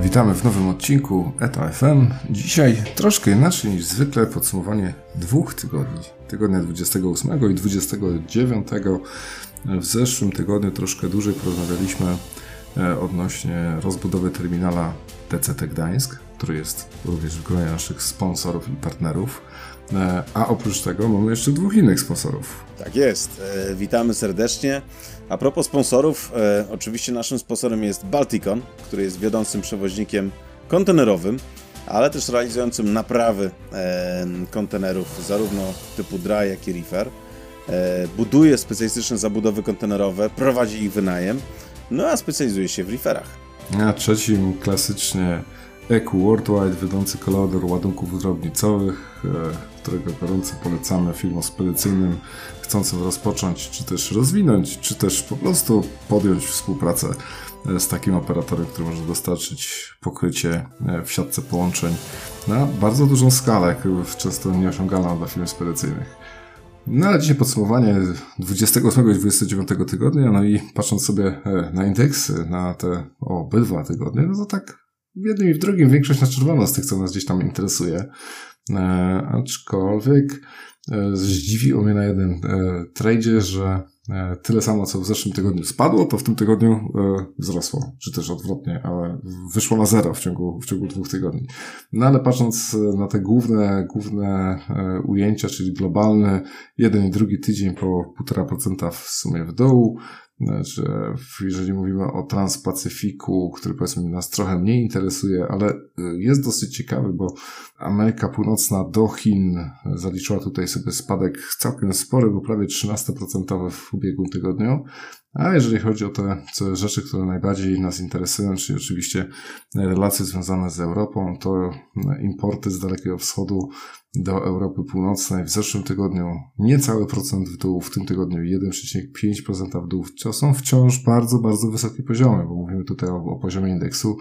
Witamy w nowym odcinku ETA FM. Dzisiaj troszkę inaczej niż zwykle podsumowanie dwóch tygodni. Tygodnia 28 i 29. W zeszłym tygodniu troszkę dłużej porozmawialiśmy e, odnośnie rozbudowy terminala DCT Gdańsk, który jest również w gronie naszych sponsorów i partnerów. E, a oprócz tego mamy jeszcze dwóch innych sponsorów. Tak jest. E, witamy serdecznie. A propos sponsorów, e, oczywiście naszym sponsorem jest Balticon, który jest wiodącym przewoźnikiem kontenerowym, ale też realizującym naprawy kontenerów zarówno typu dry, jak i reefer. Buduje specjalistyczne zabudowy kontenerowe, prowadzi ich wynajem, no a specjalizuje się w reeferach. A trzecim klasycznie EQ Worldwide, wiodący kolator ładunków drobnicowych, którego gorąco polecamy firmom spedycyjnym chcącym rozpocząć, czy też rozwinąć, czy też po prostu podjąć współpracę e, z takim operatorem, który może dostarczyć pokrycie e, w siatce połączeń na bardzo dużą skalę, często nieosiągalną dla firm spedycyjnych. No ale dzisiaj podsumowanie 28 i 29 tygodnia, no i patrząc sobie na indeksy, na te obydwa tygodnie, no to tak w jednym i w drugim większość na czerwono z tych, co nas gdzieś tam interesuje. E, aczkolwiek e, zdziwiło mnie na e, tradzie, że e, tyle samo, co w zeszłym tygodniu spadło, to w tym tygodniu wzrosło, czy też odwrotnie, ale wyszło na zero w ciągu, w ciągu dwóch tygodni. No ale patrząc na te główne, główne ujęcia, czyli globalny, jeden i drugi tydzień po 1,5% w sumie w dół, znaczy, jeżeli mówimy o Transpacyfiku, który powiedzmy nas trochę mniej interesuje, ale y, jest dosyć ciekawy, bo Ameryka Północna do Chin zaliczyła tutaj sobie spadek całkiem spory, bo prawie 13% w ubiegłym tygodniu. A jeżeli chodzi o te rzeczy, które najbardziej nas interesują, czyli oczywiście relacje związane z Europą, to importy z Dalekiego Wschodu do Europy Północnej w zeszłym tygodniu niecały procent w dół, w tym tygodniu 1,5% w dół. To są wciąż bardzo, bardzo wysokie poziomy, bo mówimy tutaj o, o poziomie indeksu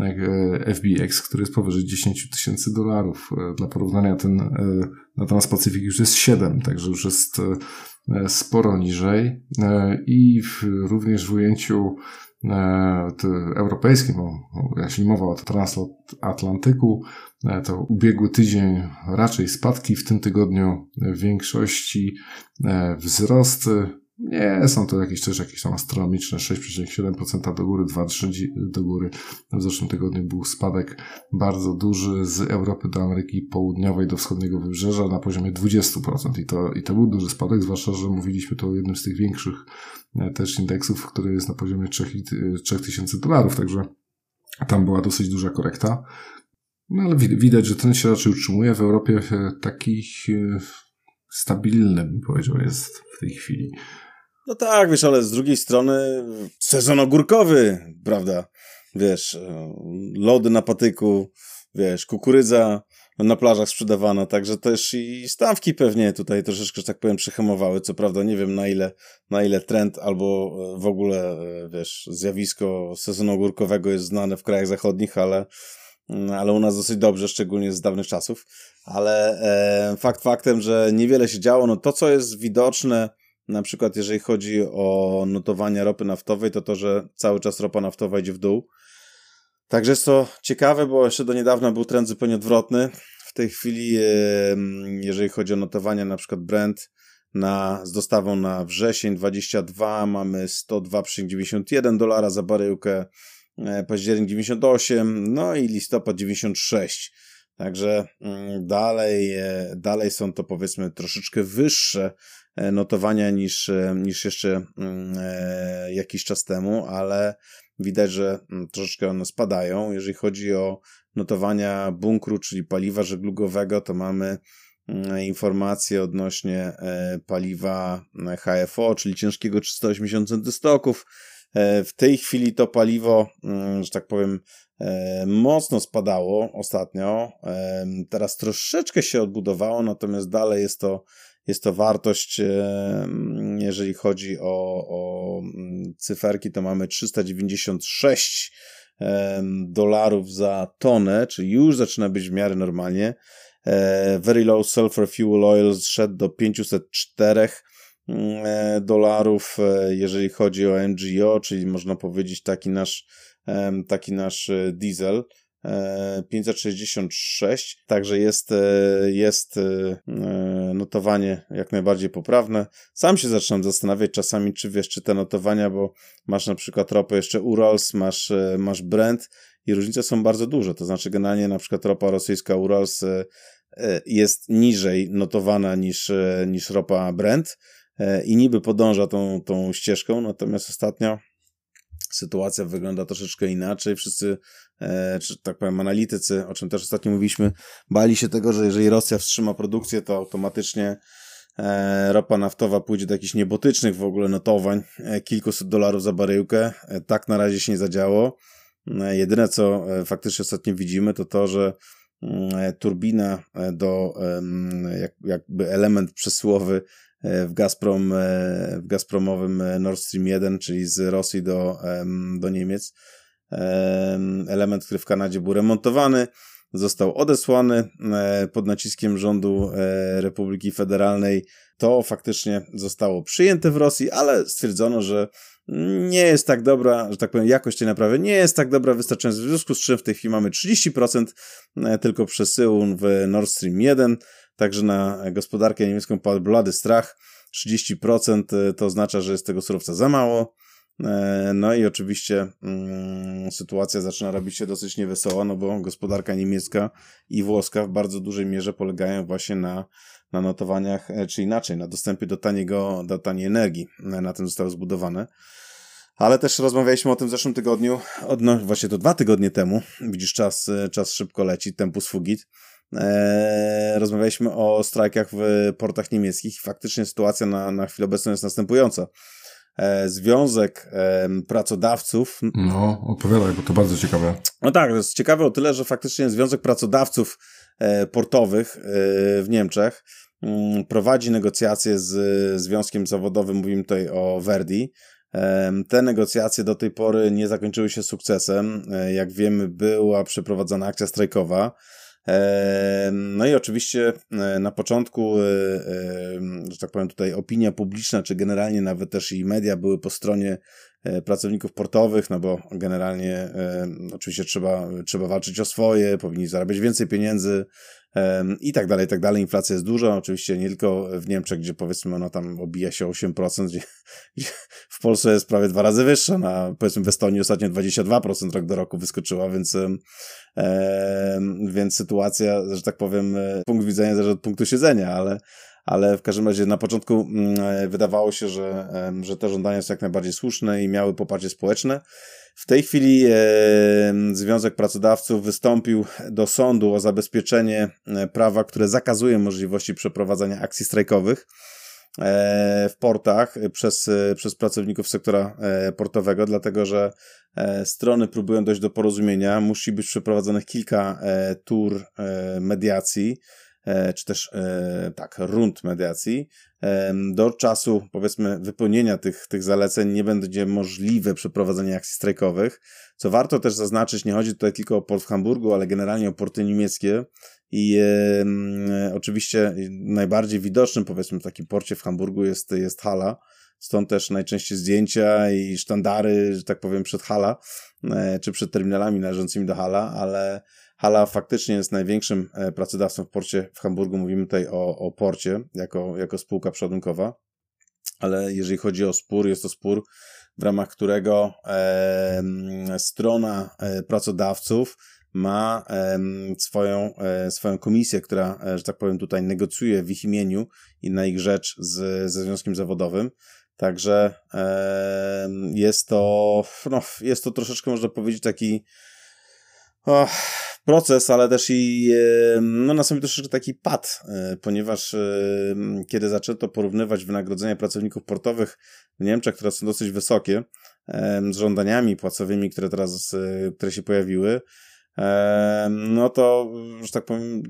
e, FBX, który jest powyżej 10 tysięcy dolarów. E, dla porównania ten e, na Transpacyfik już jest 7, także już jest sporo niżej i w, również w ujęciu europejskim, bo jeśli mowa o transatlantyku, E, to ubiegły tydzień raczej spadki, w tym tygodniu w większości e, wzrosty. Nie są to jakieś też jakieś tam astronomiczne 6,7% do góry, 2,3% do góry. W zeszłym tygodniu był spadek bardzo duży z Europy do Ameryki Południowej do wschodniego wybrzeża na poziomie 20%. I to, i to był duży spadek, zwłaszcza, że mówiliśmy to o jednym z tych większych e, też indeksów, który jest na poziomie 3000 dolarów, także tam była dosyć duża korekta. No ale widać, że ten się raczej utrzymuje w Europie e, taki e, stabilny, bym powiedział, jest w tej chwili. No tak, wiesz, ale z drugiej strony sezon ogórkowy, prawda? Wiesz, e, lody na patyku, wiesz, kukurydza na plażach sprzedawana, także też i stawki pewnie tutaj troszeczkę, że tak powiem, przyhamowały. Co prawda nie wiem na ile, na ile trend albo w ogóle, wiesz, zjawisko sezonu ogórkowego jest znane w krajach zachodnich, ale Mm, ale u nas dosyć dobrze, szczególnie z dawnych czasów. Ale e, fakt faktem, że niewiele się działo, no to co jest widoczne, na przykład jeżeli chodzi o notowania ropy naftowej, to to, że cały czas ropa naftowa idzie w dół. Także jest to ciekawe, bo jeszcze do niedawna był trend zupełnie odwrotny. W tej chwili, jeżeli chodzi o notowania, na przykład Brent na, z dostawą na wrzesień 22 mamy 102,91 dolara za baryłkę, E, październik 98, no i listopad 96. Także mm, dalej, e, dalej są to powiedzmy troszeczkę wyższe notowania niż, niż jeszcze mm, jakiś czas temu, ale widać, że mm, troszeczkę one spadają. Jeżeli chodzi o notowania bunkru, czyli paliwa żeglugowego, to mamy informacje odnośnie paliwa HFO, czyli ciężkiego 380 centystoków, E, w tej chwili to paliwo, mm, że tak powiem, e, mocno spadało ostatnio. E, teraz troszeczkę się odbudowało, natomiast dalej jest to, jest to wartość, jeżeli chodzi o, o cyferki, to mamy 396 dolarów za tonę, czyli już zaczyna być w miarę normalnie. Very low sulfur fuel oil zszedł do 504 E, dolarów, e, jeżeli chodzi o NGO, czyli można powiedzieć taki nasz taki nasz diesel. 566, także jest, jest notowanie jak najbardziej poprawne. Sam się zaczynam zastanawiać czasami, czy wiesz, czy te notowania, bo masz na przykład ropę jeszcze Urals, masz, masz Brent i różnice są bardzo duże, to znaczy generalnie na przykład ropa rosyjska Urals E, jest niżej notowana niż, e, niż ropa Brent e, i niby podąża tą, tą ścieżką, natomiast ostatnio sytuacja wygląda troszeczkę inaczej. Wszyscy, czy tak powiem, analitycy, o czym też ostatnio mówiliśmy, bali się tego, że jeżeli Rosja wstrzyma produkcję, to automatycznie ropa naftowa pójdzie do jakichś niebotycznych w ogóle notowań, kilkuset dolarów za baryłkę. Tak na razie się nie zadziało. Jedyne, co faktycznie ostatnio widzimy, to to, że E, turbina e, do jakby element przesyłowy e, w Gazprom, w Gazpromowym Nord Stream 1, czyli z Rosji do, do Niemiec. Element, który w Kanadzie był remontowany, został odesłany pod naciskiem rządu Republiki Federalnej. To faktycznie zostało przyjęte w Rosji, ale stwierdzono, że nie jest tak dobra, że tak powiem, jakość tej naprawy nie jest tak dobra, wystarczająco, w związku z czym w tej chwili mamy 30% e, tylko przesyłu w Nord Stream 1, także na gospodarkę niemiecką padł blady strach, 30% e, to oznacza, że jest tego surowca za mało, e, no i oczywiście mm, sytuacja zaczyna robić się dosyć niewesoła, no bo gospodarka niemiecka i włoska w bardzo dużej mierze polegają właśnie na, na notowaniach, czy inaczej, na dostępie do taniego, do taniej energii. Na tym zostały zbudowane. Ale też rozmawialiśmy o tym w zeszłym tygodniu, no właśnie to dwa tygodnie temu. Widzisz, czas, czas szybko leci, tempus fugit. Rozmawialiśmy o strajkach w portach niemieckich. Faktycznie sytuacja na, na chwilę obecną jest następująca. Eee, Związek e, Pracodawców. No, opowiadaj, bo to bardzo ciekawe. No tak, to jest ciekawe o tyle, że faktycznie Związek Pracodawców e, Portowych e, w Niemczech mm, prowadzi negocjacje z Związkiem Zawodowym, mówimy tutaj o Verdi, te negocjacje do tej pory nie zakończyły się sukcesem. E, jak wiemy, była przeprowadzona akcja strajkowa. No i oczywiście e, na początku, e, że tak powiem tutaj, opinia publiczna, czy generalnie nawet też i media były po stronie pracowników portowych, no bo generalnie oczywiście trzeba, trzeba walczyć o swoje, powinni zarabiać więcej pieniędzy, i tak dalej, i tak dalej. Inflacja jest duża, oczywiście nie tylko w Niemczech, gdzie powiedzmy ona tam obija się 8%, gdzie, gdzie w Polsce jest prawie dwa razy wyższa, na powiedzmy w Estonii ostatnio 22% rok do roku wyskoczyła, więc, e, więc sytuacja, że tak powiem, e, punkt widzenia zależy od punktu siedzenia, ale ale w każdym razie na początku mm, e, wydawało się, że, że te żądania są jak najbardziej słuszne i miały poparcie społeczne. W tej chwili e, Związek Pracodawców wystąpił do sądu o zabezpieczenie e, prawa, które zakazuje możliwości przeprowadzania akcji strajkowych e, w portach przez, przez pracowników sektora portowego, dlatego że strony próbują dojść do porozumienia. Musi być przeprowadzonych kilka tur mediacji E, czy też e, tak, rund mediacji. E, do czasu, powiedzmy, wypełnienia tych, tych zaleceń nie będzie możliwe przeprowadzenie akcji strajkowych. Co warto też zaznaczyć, nie chodzi tutaj tylko o port w Hamburgu, ale generalnie o porty niemieckie. I e, oczywiście najbardziej widocznym, powiedzmy, w takim porcie w Hamburgu jest, jest hala. Stąd też najczęściej zdjęcia i sztandary, że tak powiem, przed hala, e, czy przed terminalami należącymi do hala, ale Hala faktycznie jest największym e, pracodawcą w porcie w Hamburgu. Mówimy tutaj o, o porcie jako, jako spółka przodunkowa. Ale jeżeli chodzi o spór, jest to spór, w ramach którego e, strona e, pracodawców ma e, swoją, e, swoją komisję, która, e, że tak powiem, tutaj negocjuje w ich imieniu i na ich rzecz z, ze związkiem zawodowym. Także jest to, no, jest to troszeczkę, można powiedzieć, taki oh, proces, ale też i no, nastąpił troszeczkę taki pad, e, ponieważ kiedy zaczęto porównywać wynagrodzenia pracowników portowych w Niemczech, które są dosyć wysokie, z żądaniami płacowymi, które teraz, e, które się pojawiły, no to, że tak powiem,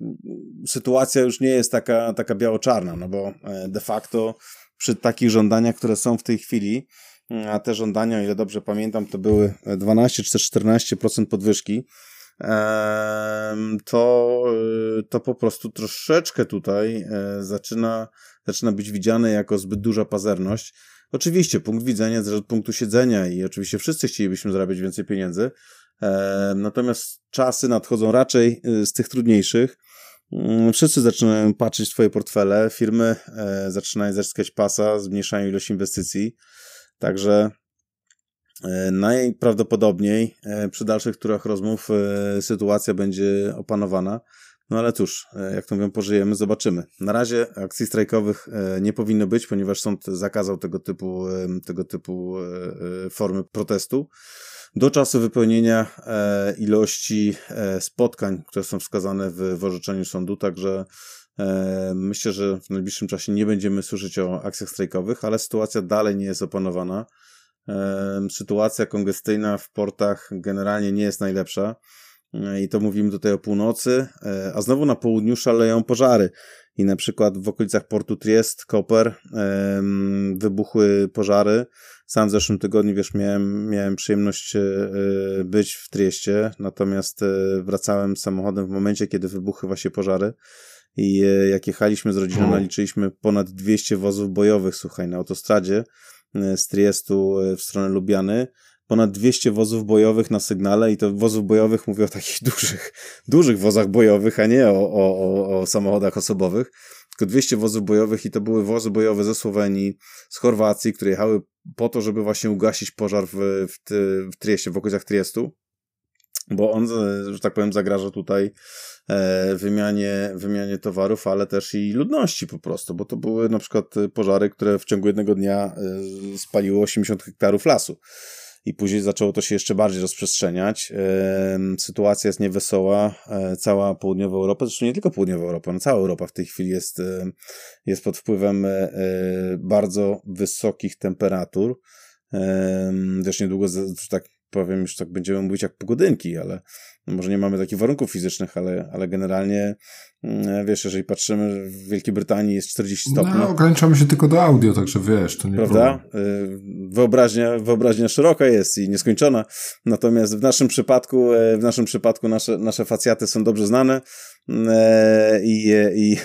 sytuacja już nie jest taka, taka biało-czarna, no bo e, de facto przy takich żądaniach, które są w tej chwili, a te żądania, o ile dobrze pamiętam, to były 12 czy 14% podwyżki, to, y, to po prostu troszeczkę tutaj e, zaczyna, zaczyna być widziane jako zbyt duża pazerność. Oczywiście, punkt widzenia zależy od punktu siedzenia i oczywiście wszyscy chcielibyśmy zarabiać więcej pieniędzy, natomiast czasy nadchodzą raczej z tych trudniejszych. Mm, wszyscy zaczynają patrzeć w swoje portfele, firmy e, zaczynają zaciskać pasa, zmniejszają ilość inwestycji, także najprawdopodobniej e, przy dalszych turach rozmów e, sytuacja będzie opanowana. No ale cóż, e, jak to mówią, pożyjemy, zobaczymy. Na razie akcji strajkowych e, nie powinno być, ponieważ sąd zakazał tego typu, tego typu formy protestu do czasu wypełnienia e, ilości e, spotkań, które są wskazane w, w orzeczeniu sądu, także e, myślę, że w najbliższym czasie nie będziemy słyszeć o akcjach strajkowych, ale sytuacja dalej nie jest opanowana. Sytuacja kongestyjna w portach generalnie nie jest najlepsza. I to mówimy tutaj o północy, a znowu na południu szaleją pożary. I na przykład w okolicach portu Triest, Koper wybuchły pożary, sam w zeszłym tygodniu, wiesz, miałem, miałem przyjemność e, e, być w Trieście, natomiast e, wracałem samochodem w momencie, kiedy wybuchły właśnie pożary. I jak jechaliśmy z rodziną, mhm. naliczyliśmy ponad 200 wozów bojowych, słuchaj, na autostradzie z Triestu w stronę Lubiany, ponad 200 wozów bojowych na sygnale i to wozów bojowych mówię o takich dużych, dużych wozach bojowych, a nie o, o, o samochodach osobowych. Tylko 200 wozów bojowych i to były wozy bojowe ze Słowenii, z Chorwacji, które jechały po to, żeby właśnie ugasić pożar w, w, w w okolicach Triestu, bo on, że tak powiem, zagraża tutaj e, wymianie, wymianie towarów, ale też i ludności po prostu, bo to były na przykład pożary, które w ciągu jednego dnia e, spaliły 80 hektarów lasu i później zaczęło to się jeszcze bardziej rozprzestrzeniać. Sytuacja jest niewesoła. E, cała południowa Europa, zresztą nie tylko południowa Europa, no cała Europa w tej chwili jest, jest pod wpływem e, bardzo wysokich temperatur. Też niedługo, tak powiem, już tak będziemy mówić jak pogodynki, ale no może nie mamy takich warunków fizycznych, ale, ale generalnie mm, wiesz, jeżeli patrzymy, w Wielkiej Brytanii jest 40 stopni. No, ograniczamy się tylko do audio, także wiesz, to nie Prawda? Problem. Y, wyobraźnia, wyobraźnia szeroka jest i nieskończona, natomiast w naszym przypadku, e, w naszym przypadku nasze, nasze facjaty są dobrze znane i, i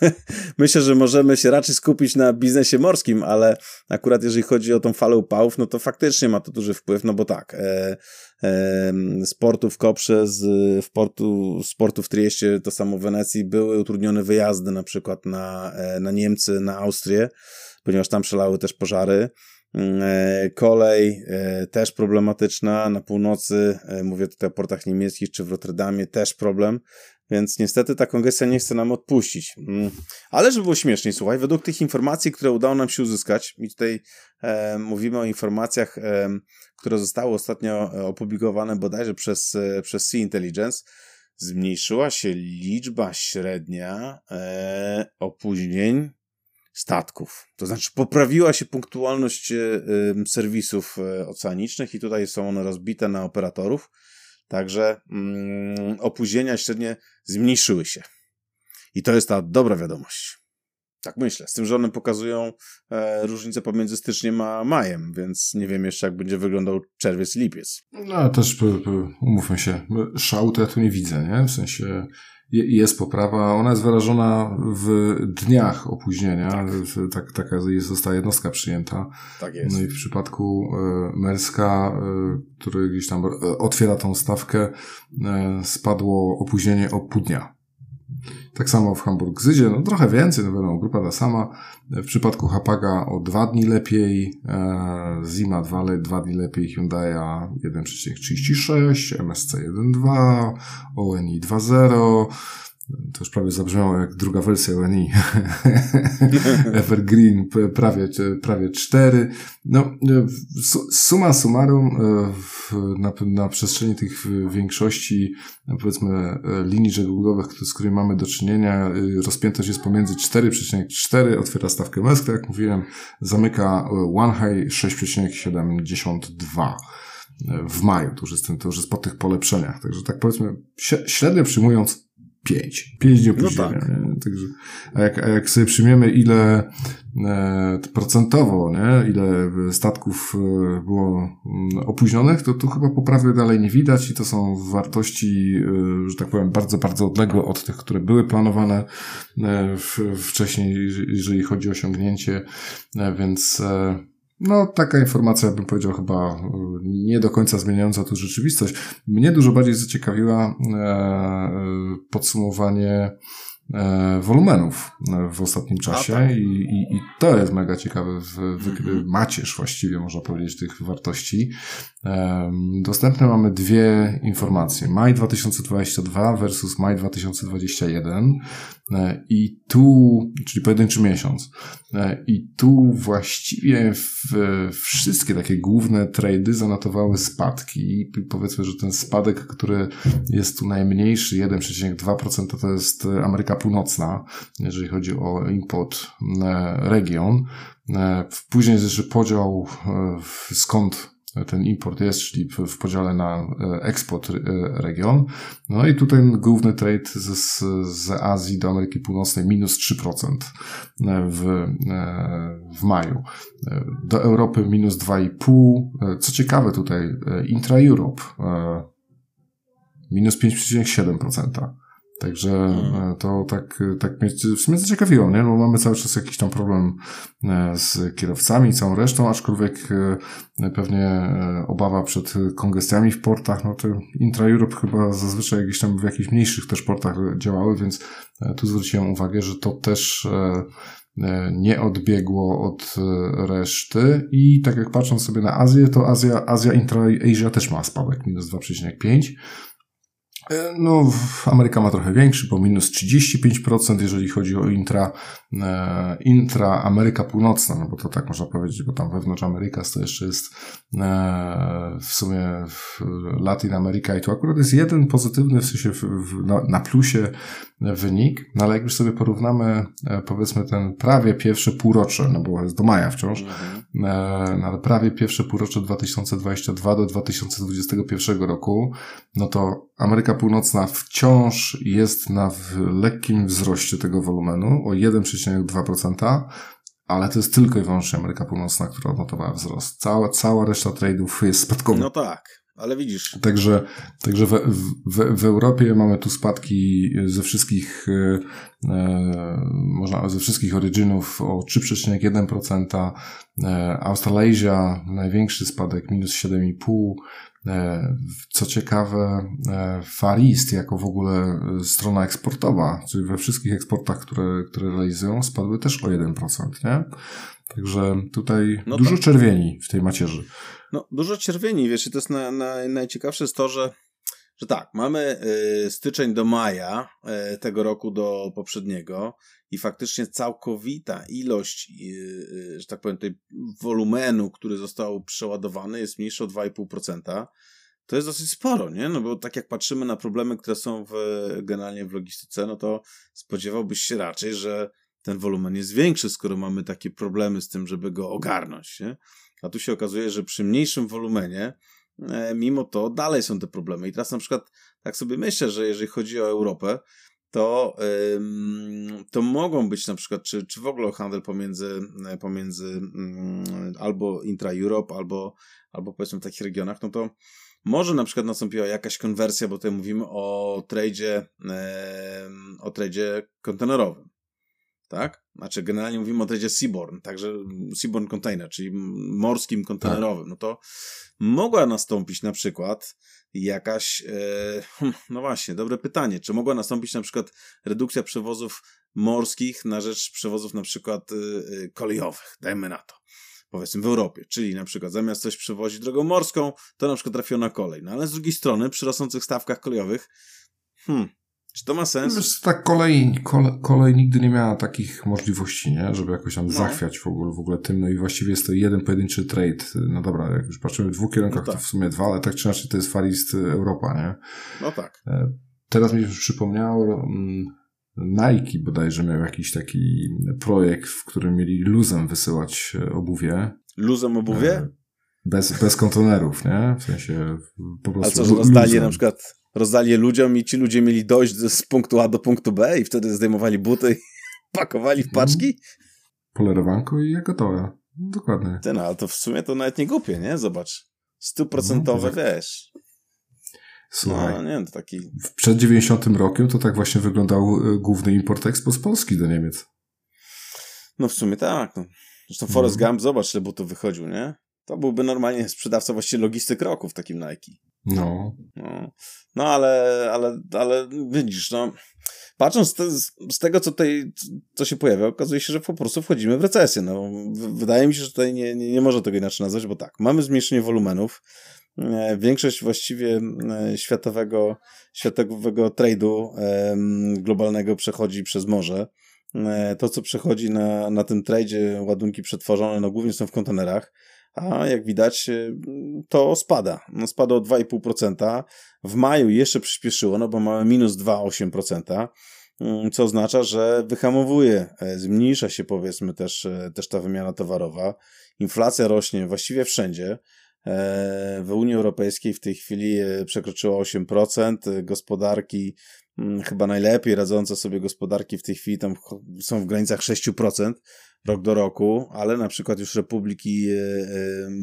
myślę, że możemy się raczej skupić na biznesie morskim, ale akurat jeżeli chodzi o tą falę upałów, no to faktycznie ma to duży wpływ, no bo tak, e, e, sportu w Koprze, z, w portu, sportu w Trieście, to samo w Wenecji, były utrudnione wyjazdy na przykład na, e, na Niemcy, na Austrię, ponieważ tam szalały też pożary. Mm, e, kolej e, też problematyczna na północy, mówię tutaj o portach niemieckich czy w Rotterdamie, też problem. Więc niestety ta kongestia nie chce nam odpuścić. Mm. Ale żeby było śmieszniej, słuchaj, według tych informacji, które udało nam się uzyskać, i tutaj e, mówimy o informacjach, e, które zostały ostatnio e, opublikowane bodajże przez, e, przez Sea Intelligence, zmniejszyła się liczba średnia e, opóźnień statków. To znaczy poprawiła się punktualność e, serwisów oceanicznych i tutaj są one rozbite na operatorów Także mm, opóźnienia średnie zmniejszyły się. I to jest ta dobra wiadomość. Tak myślę. Z tym, że one pokazują e, różnicę pomiędzy styczniem a majem, więc nie wiem jeszcze, jak będzie wyglądał czerwiec, lipiec. No, też umówmy się, szału to ja tu nie widzę, nie? W sensie jest poprawa. Ona jest wyrażona w dniach opóźnienia. Tak. tak taka jest, została jednostka przyjęta. Tak jest. No i w przypadku e, Merska, e, który gdzieś tam e, otwiera tą stawkę, spadło opóźnienie o pół dnia. Tak samo w Hamburg-Zydzie, no trochę więcej, no wiadomo, grupa ta sama. W przypadku Hapaga o dwa dni lepiej, e, Zima 2, dwa dni lepiej, Hyundai 1,36, MSC 1,2, ONI 2,0, to już prawie zabrzmiało jak druga wersja ONI. Evergreen prawie, prawie 4. No, suma summarum e, na, na przestrzeni tych większości powiedzmy linii żeglugowych, z którymi mamy do czynienia, e, rozpiętość jest pomiędzy 4,4, otwiera stawkę MESK, tak jak mówiłem, zamyka One High 6,72 w maju, to już jest, to już jest po tych polepszeniach. Także tak powiedzmy, średnio przyjmując, pięć. Pięć dni opóźnienia. No tak. Także, a, jak, a jak sobie przyjmiemy, ile e, procentowo, nie? ile statków e, było mm, opóźnionych, to tu chyba poprawy dalej nie widać i to są wartości, e, że tak powiem, bardzo, bardzo odległe od tych, które były planowane e, w, wcześniej, jeżeli chodzi o osiągnięcie, e, więc e, No, taka informacja, bym powiedział, chyba y, nie do końca zmieniająca tu rzeczywistość. Mnie dużo bardziej zaciekawiła e, podsumowanie E, wolumenów e, w ostatnim czasie tak. I, i, i, to jest mega ciekawe w, w mm-hmm. macierz właściwie można powiedzieć tych wartości. Dostępne mamy dwie informacje. Maj 2022 versus maj 2021 e, i tu, czyli pojedynczy miesiąc. I tu właściwie wszystkie takie główne trady zanotowały spadki. I powiedzmy, że ten spadek, który jest tu najmniejszy, 1,2% to jest Ameryka Północna, jeżeli chodzi o import e, region. E, później jest podział e, skąd ten import jest, czyli w, podziale na eksport region. No i tutaj główny trade z, z Azji do Ameryki Północnej minus 3% w, w maju. Do Europy minus 2,5%. Co ciekawe tutaj, intra-Europe minus 5,7%. Także hmm. e, to tak, tak mnie w sumie zaciekawiło, nie? No mamy cały czas jakiś tam problem e, z kierowcami, całą resztą, aczkolwiek e, pewnie obawa przed kongestiami w portach, no to Intra-Europe chyba zazwyczaj jakieś tam w jakichś mniejszych też portach działały, więc tu zwróciłem uwagę, że to też nie odbiegło od reszty i tak jak patrząc sobie na Azję, to Azja, Azja Intra-Asia też ma spadek, minus 2,5%. E, no, Ameryka ma trochę większy, bo minus 35%, jeżeli chodzi o intra, e, intra Ameryka Północna, no bo to tak można powiedzieć, bo tam wewnątrz Ameryka to jeszcze jest e, w sumie w Latin Ameryka i tu akurat jest jeden pozytywny, w sensie w, w, na, na plusie wynik, no ale jak już sobie porównamy powiedzmy ten prawie pierwsze półrocze, no bo jest do maja wciąż, mhm. no ale prawie pierwsze półrocze 2022 do 2021 roku, no to Ameryka Północna wciąż jest na lekkim wzroście tego wolumenu o 1,2%, ale to jest tylko i wyłącznie Ameryka Północna, która odnotowała wzrost. Cała, cała reszta trade'ów jest spadkowa. No tak, ale widzisz. Także, także w, w, w Europie mamy tu spadki ze wszystkich, e, e można, ze wszystkich origynów o 3,1%. E, Australasia, największy spadek, minus 7,5%. E, co ciekawe, e, Far East jako w ogóle strona eksportowa, czyli we wszystkich eksportach, które, które realizują, spadły też o 1%, nie? Także tutaj no dużo tak. czerwieni w tej macierzy. No, dużo czerwieni, wiesz, i to jest na, na, najciekawsze jest to, że, że tak, mamy y, styczeń do maja y, tego roku do poprzedniego i faktycznie całkowita ilość, y, y, że tak powiem, tej wolumenu, który został przeładowany jest mniejsza o 2,5%. To jest dosyć sporo, nie? No bo tak jak patrzymy na problemy, które są w, generalnie w logistyce, no to spodziewałbyś się raczej, że ten wolumen jest większy, skoro mamy takie problemy z tym, żeby go ogarnąć, nie? A tu się okazuje, że przy mniejszym wolumenie, e, mimo to dalej są te problemy. I teraz na przykład tak sobie myślę, że jeżeli chodzi o Europę, to, to mogą być na przykład, czy, czy w ogóle handel pomiędzy, pomiędzy albo intra-Europe, albo, albo powiedzmy w takich regionach, no to może na przykład nastąpiła jakaś konwersja, bo tutaj mówimy o tradzie, o tradzie kontenerowym. Tak? Znaczy, generalnie mówimy o tradzie Seaborn, także Seaborn Container, czyli morskim kontenerowym. Tak. No to mogła nastąpić na przykład jakaś, e, no właśnie, dobre pytanie, czy mogła nastąpić na przykład redukcja przewozów morskich na rzecz przewozów na przykład e, e, kolejowych, dajmy na to, powiedzmy w Europie, czyli na przykład zamiast coś przewozić drogą morską, to na przykład trafiło na kolej, no ale z drugiej strony przy rosnących stawkach kolejowych, hmm, czy to ma sens? Wiesz, tak kolej, kolej, kolej nigdy nie miała takich możliwości, nie? Żeby jakoś tam no. zachwiać w ogóle, w ogóle tym. No i właściwie jest to jeden pojedynczy trade. No dobra, jak już patrzymy w dwóch kierunkach, no tak. to w sumie dwa, ale tak czy inaczej to jest Far East Europa, nie? No tak. E, teraz mi się przypomniało, mm, Nike bodajże miał jakiś taki projekt, w którym mieli luzem wysyłać e, obuwie. Luzem obuwie? E, bez, bez kontenerów, nie? W sensie po prostu. A co, że rozdali na przykład rozdali je ludziom i ci ludzie mieli dojść z punktu A do punktu B i wtedy zdejmowali buty i pakowali w paczki? Polerowanko i jak gotowe. Dokładnie. Ten, ale to w sumie to nawet nie głupie, nie? Zobacz. Stuprocentowe, no, wiesz. Słuchaj, no, nie, to taki... przed 90 rokiem to tak właśnie wyglądał y, główny import eksport z Polski do Niemiec. No w sumie tak. No. Zresztą Forrest mm. Gump, zobacz, ile butów wychodził, nie? To byłby normalnie sprzedawca właściwie logistyk roku w takim Nike. No. No, no ale, ale, ale widzisz, no patrząc te, z tego, co tutaj co się pojawia, okazuje się, że po prostu wchodzimy w recesję. No, wydaje mi się, że tutaj nie, nie, nie może tego inaczej nazwać, bo tak, mamy zmniejszenie wolumenów, e, Większość właściwie e, światowego, światowego trade'u globalnego przechodzi przez morze. E, to, co przechodzi na, na tym tradzie, ładunki przetworzone, no głównie są w kontenerach a jak widać to spada. No spada o 2,5%. W maju jeszcze przyspieszyło, no bo mamy minus 2,8%, mm, co oznacza, że wyhamowuje, e, zmniejsza się powiedzmy też, e, też ta wymiana towarowa. Inflacja rośnie właściwie wszędzie. E, w Unii Europejskiej w tej chwili przekroczyła 8%. Gospodarki, mm, chyba najlepiej radzące sobie gospodarki w tej chwili tam są w granicach 6% rok do roku, ale na przykład już republiki e, e,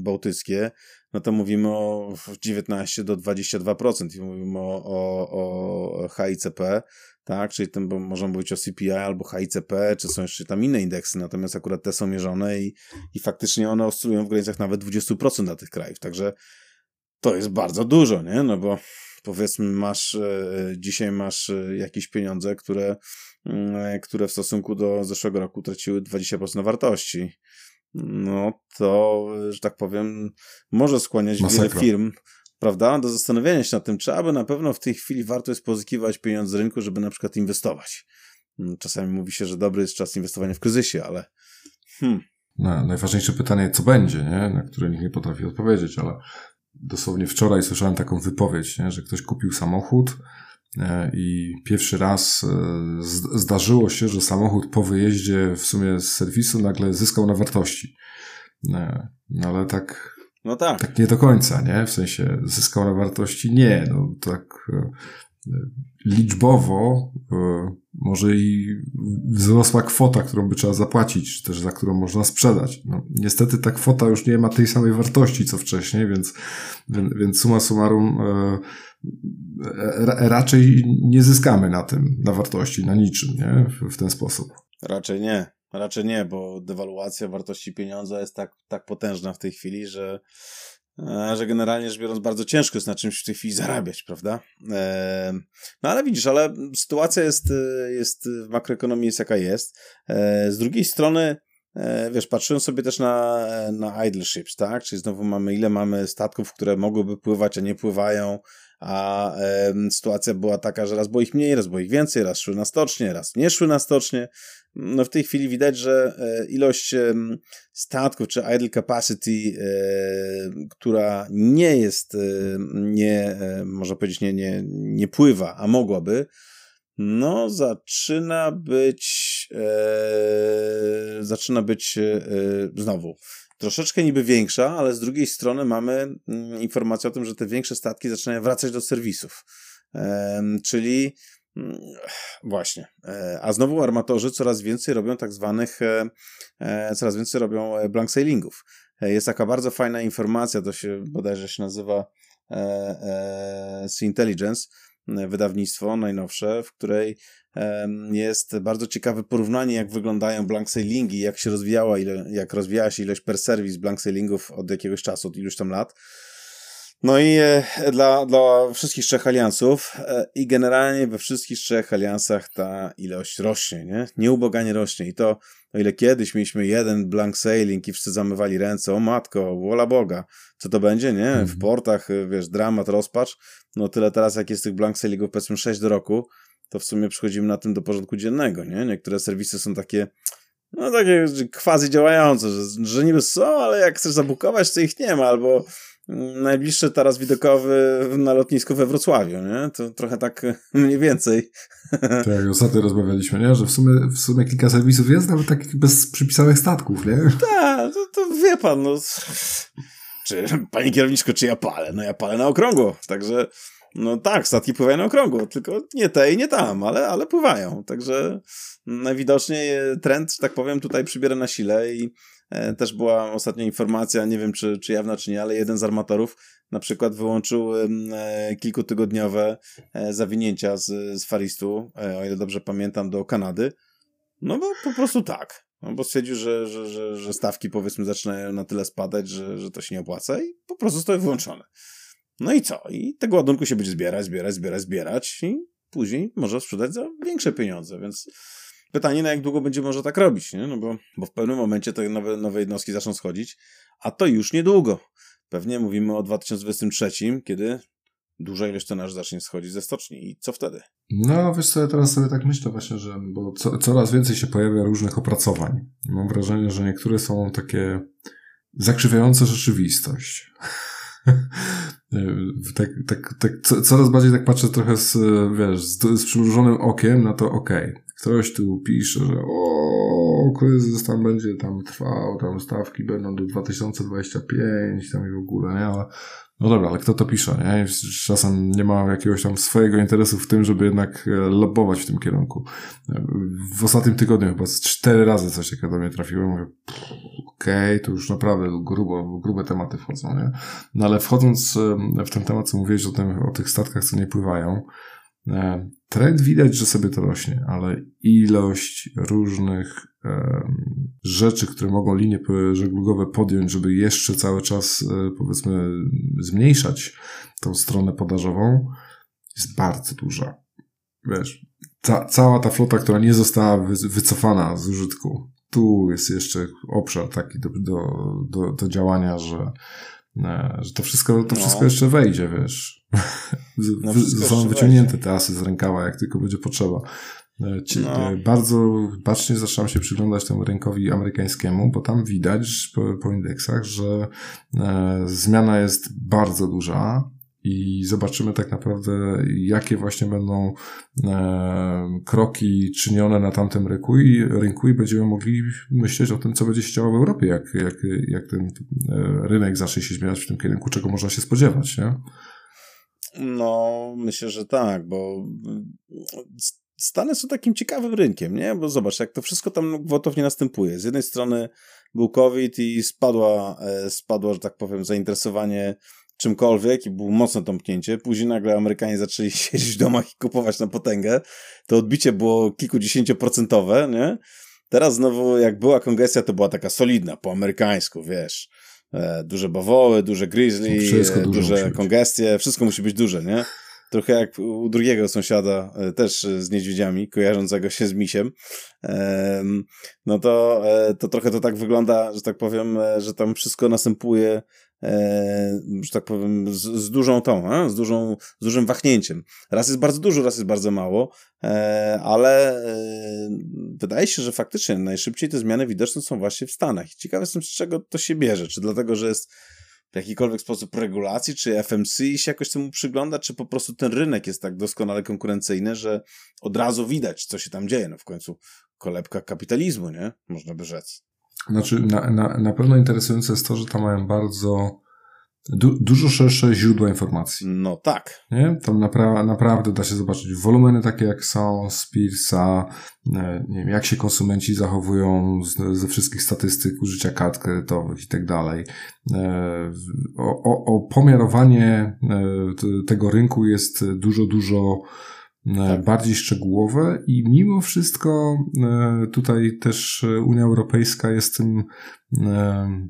bałtyckie, no to mówimy o 19 do 22% i mówimy o, o, o HICP, tak, czyli tym możemy mówić o CPI albo HICP, czy są jeszcze tam inne indeksy, natomiast akurat te są mierzone i, i faktycznie one oscylują w granicach nawet 20% dla tych krajów, także to jest bardzo dużo, nie, no bo powiedzmy masz, e, dzisiaj masz jakieś pieniądze, które Mm, które w stosunku do zeszłego roku traciły 20% wartości. No to, że tak powiem, może skłaniać Masakra. wiele firm, prawda, do zastanowienia się nad tym, czy aby na pewno w tej chwili warto jest pozyskiwać pieniądze z rynku, żeby na przykład inwestować. Mm, czasami mówi się, że dobry jest czas inwestowania w kryzysie, ale hmm. No, najważniejsze pytanie, co będzie, nie? na które nikt nie potrafi odpowiedzieć, ale dosłownie wczoraj słyszałem taką wypowiedź, nie? że ktoś kupił samochód, E, I pierwszy raz e, zdarzyło się, że samochód po wyjeździe w sumie z serwisu nagle zyskał na wartości. E, no ale tak, no tak. tak nie do końca, nie? W sensie zyskał na wartości? Nie, no tak liczbowo może i wzrosła kwota, którą by trzeba zapłacić, czy też za którą można sprzedać. No, niestety ta kwota już nie ma tej samej wartości co wcześniej, więc, więc suma summarum raczej nie zyskamy na tym, na wartości, na niczym, nie? W, ten sposób. Raczej nie. Raczej nie, bo dewaluacja wartości pieniądza jest tak, tak potężna w tej chwili, że, e, że generalnie rzecz biorąc bardzo ciężko jest na czymś w tej chwili zarabiać, prawda? E, no ale widzisz, ale sytuacja jest, jest w makroekonomii jest jaka jest. E, z drugiej strony wiesz, patrzyłem sobie też na, na idle ships, tak? Czyli znowu mamy, ile mamy statków, które mogłyby pływać, a nie pływają, a e, sytuacja była taka, że raz było ich mniej, raz było ich więcej, raz szły na stocznie, raz nie szły na stocznie. No w tej chwili widać, że e, ilość statków, czy idle capacity, e, która nie jest, e, nie, można powiedzieć, nie, nie, nie pływa, a mogłaby, no zaczyna być zaczyna być znowu troszeczkę niby większa, ale z drugiej strony mamy mm, informację o tym, że te większe statki zaczynają wracać do serwisów. czyli właśnie. E, a znowu armatorzy coraz więcej robią tak zwanych, e, e, coraz więcej robią blank sailingów. Jest taka bardzo fajna informacja, to się bodajże się nazywa Sea Intelligence, wydawnictwo najnowsze, w której jest bardzo ciekawe porównanie, jak wyglądają blank sailingi, jak się rozwijała, ile, jak rozwijała się ilość per service blank sailingów od jakiegoś czasu, od iluś tam lat. No i e, dla, dla wszystkich trzech aliansów e, i generalnie we wszystkich trzech aliansach ta ilość rośnie, nie? Nieuboganie rośnie i to, o ile kiedyś mieliśmy jeden blank sailing i wszyscy zamywali ręce, o matko, wola Boga, co to będzie, nie? W mhm. portach, e, wiesz, dramat, rozpacz, no tyle teraz, jak jest tych blank sailingów, powiedzmy 6 do roku, to w sumie przechodzimy na tym do porządku dziennego, nie? Niektóre serwisy są takie, no takie quasi działające, że, że niby są, ale jak chcesz zabukować, to ich nie ma, albo najbliższy taras widokowy na lotnisku we Wrocławiu, nie? To trochę tak mniej więcej. Tak, ostatnio rozmawialiśmy, nie? Że w sumie, w sumie kilka serwisów jest, nawet takich bez przypisanych statków, nie? Tak, to, to wie pan, no... Czy, panie kierowniczko, czy ja palę? No ja palę na okrągło, także... No tak, statki pływają na okrągło, tylko nie te i nie tam, ale, ale pływają. Także najwidoczniej trend, że tak powiem, tutaj przybiera na sile i też była ostatnia informacja, nie wiem czy, czy jawna, czy nie, ale jeden z armatorów na przykład wyłączył e, kilkutygodniowe e, zawinięcia z, z Faristu, o ile dobrze pamiętam, do Kanady. No bo po prostu tak. No bo stwierdził, że, że, że, że stawki powiedzmy zaczynają na tyle spadać, że, że to się nie opłaca i po prostu zostały wyłączone. No i co? I tego ładunku się będzie zbierać, zbierać, zbierać, zbierać i później może sprzedać za większe pieniądze, więc pytanie, na jak długo będzie można tak robić, nie? No bo, bo w pewnym momencie te nowe, nowe jednostki zaczną schodzić, a to już niedługo. Pewnie mówimy o 2023, kiedy duża ilość tonaży zacznie schodzić ze stoczni. I co wtedy? No, wiesz co, ja teraz sobie tak myślę właśnie, że bo co, coraz więcej się pojawia różnych opracowań. Mam wrażenie, że niektóre są takie zakrzywiające rzeczywistość. tak, tak, tak, coraz bardziej tak patrzę trochę z, wiesz, z, z przymrużonym okiem na to, okej, okay, ktoś tu pisze, że o, kryzys tam będzie tam trwał, tam stawki będą do 2025, tam i w ogóle, nie, ale no dobra, ale kto to pisze, nie? Czasem nie ma jakiegoś tam swojego interesu w tym, żeby jednak e, lobować w tym kierunku. W ostatnim tygodniu chyba cztery razy coś takiego do mnie trafiło. Mówię, okej, okay, to już naprawdę grubo, grube tematy wchodzą, nie? No ale wchodząc w ten temat, co mówiłeś o, tym, o tych statkach, co nie pływają, e, trend widać, że sobie to rośnie, ale ilość różnych rzeczy, które mogą linie żeglugowe podjąć, żeby jeszcze cały czas, e, powiedzmy, zmniejszać tą stronę podażową, jest bardzo duża. Wiesz, ca cała ta flota, która nie została wy wycofana z użytku, tu jest jeszcze obszar taki do, do, do, do działania, że, e, że to wszystko, to wszystko no. jeszcze wejdzie, wiesz. No, Zostaną wyciągnięte te asy z rękawa, jak tylko będzie potrzeba. E, no. E, bardzo bacznie zaczynam się przyglądać temu rynkowi amerykańskiemu, bo tam widać po, po indeksach, że e, zmiana jest bardzo duża i zobaczymy tak naprawdę, jakie właśnie będą e, kroki czynione na tamtym rynku i, rynku i będziemy mogli myśleć o tym, co będzie się działo w Europie, jak, jak, jak ten e, rynek zacznie się zmieniać w tym kierunku, czego można się spodziewać, nie? No, myślę, że tak, bo Stany są takim ciekawym rynkiem, nie? Bo zobacz, jak to wszystko tam gwałtownie następuje. Z jednej strony był COVID i spadła, e, spadło, że tak powiem, zainteresowanie czymkolwiek i było mocne tąpnięcie. Później nagle Amerykanie zaczęli siedzieć w domach i kupować na potęgę. To odbicie było kilkudziesięcioprocentowe, nie? Teraz znowu, jak była kongestia, to była taka solidna, po amerykańsku, wiesz. E, duże bawoły, duże grizzly, e, duże kongestie, wszystko musi być duże, nie? trochę jak u drugiego sąsiada, e, też z niedźwiedziami, kojarzącego się z misiem, no to, to trochę to tak wygląda, że tak powiem, że tam wszystko następuje że tak powiem, z, z dużą tą, z, dużą, z dużym wahnięciem. Raz jest bardzo dużo, raz jest bardzo mało, ale wydaje się, że faktycznie najszybciej te zmiany widoczne są właśnie w Stanach. I ciekawe jestem, z czego to się bierze. Czy dlatego, że jest w jakikolwiek sposób regulacji, czy FMC się jakoś temu przygląda, czy po prostu ten rynek jest tak doskonale konkurencyjny, że od razu widać, co się tam dzieje. No w końcu kolebka kapitalizmu, nie? Można by rzec. Znaczy, na, na, na pewno interesujące jest to, że tam mają bardzo Du dużo szersze źródła informacji. No tak. Nie? Tam napra naprawdę da się zobaczyć wolumeny takie jak są z Pearsa, e, nie wiem, jak się konsumenci zachowują z, ze wszystkich statystyk użycia kart kredytowych i tak dalej. E, o, o, o pomiarowanie e, tego rynku jest dużo, dużo tak. bardziej szczegółowe i mimo wszystko tutaj też Unia Europejska jest tym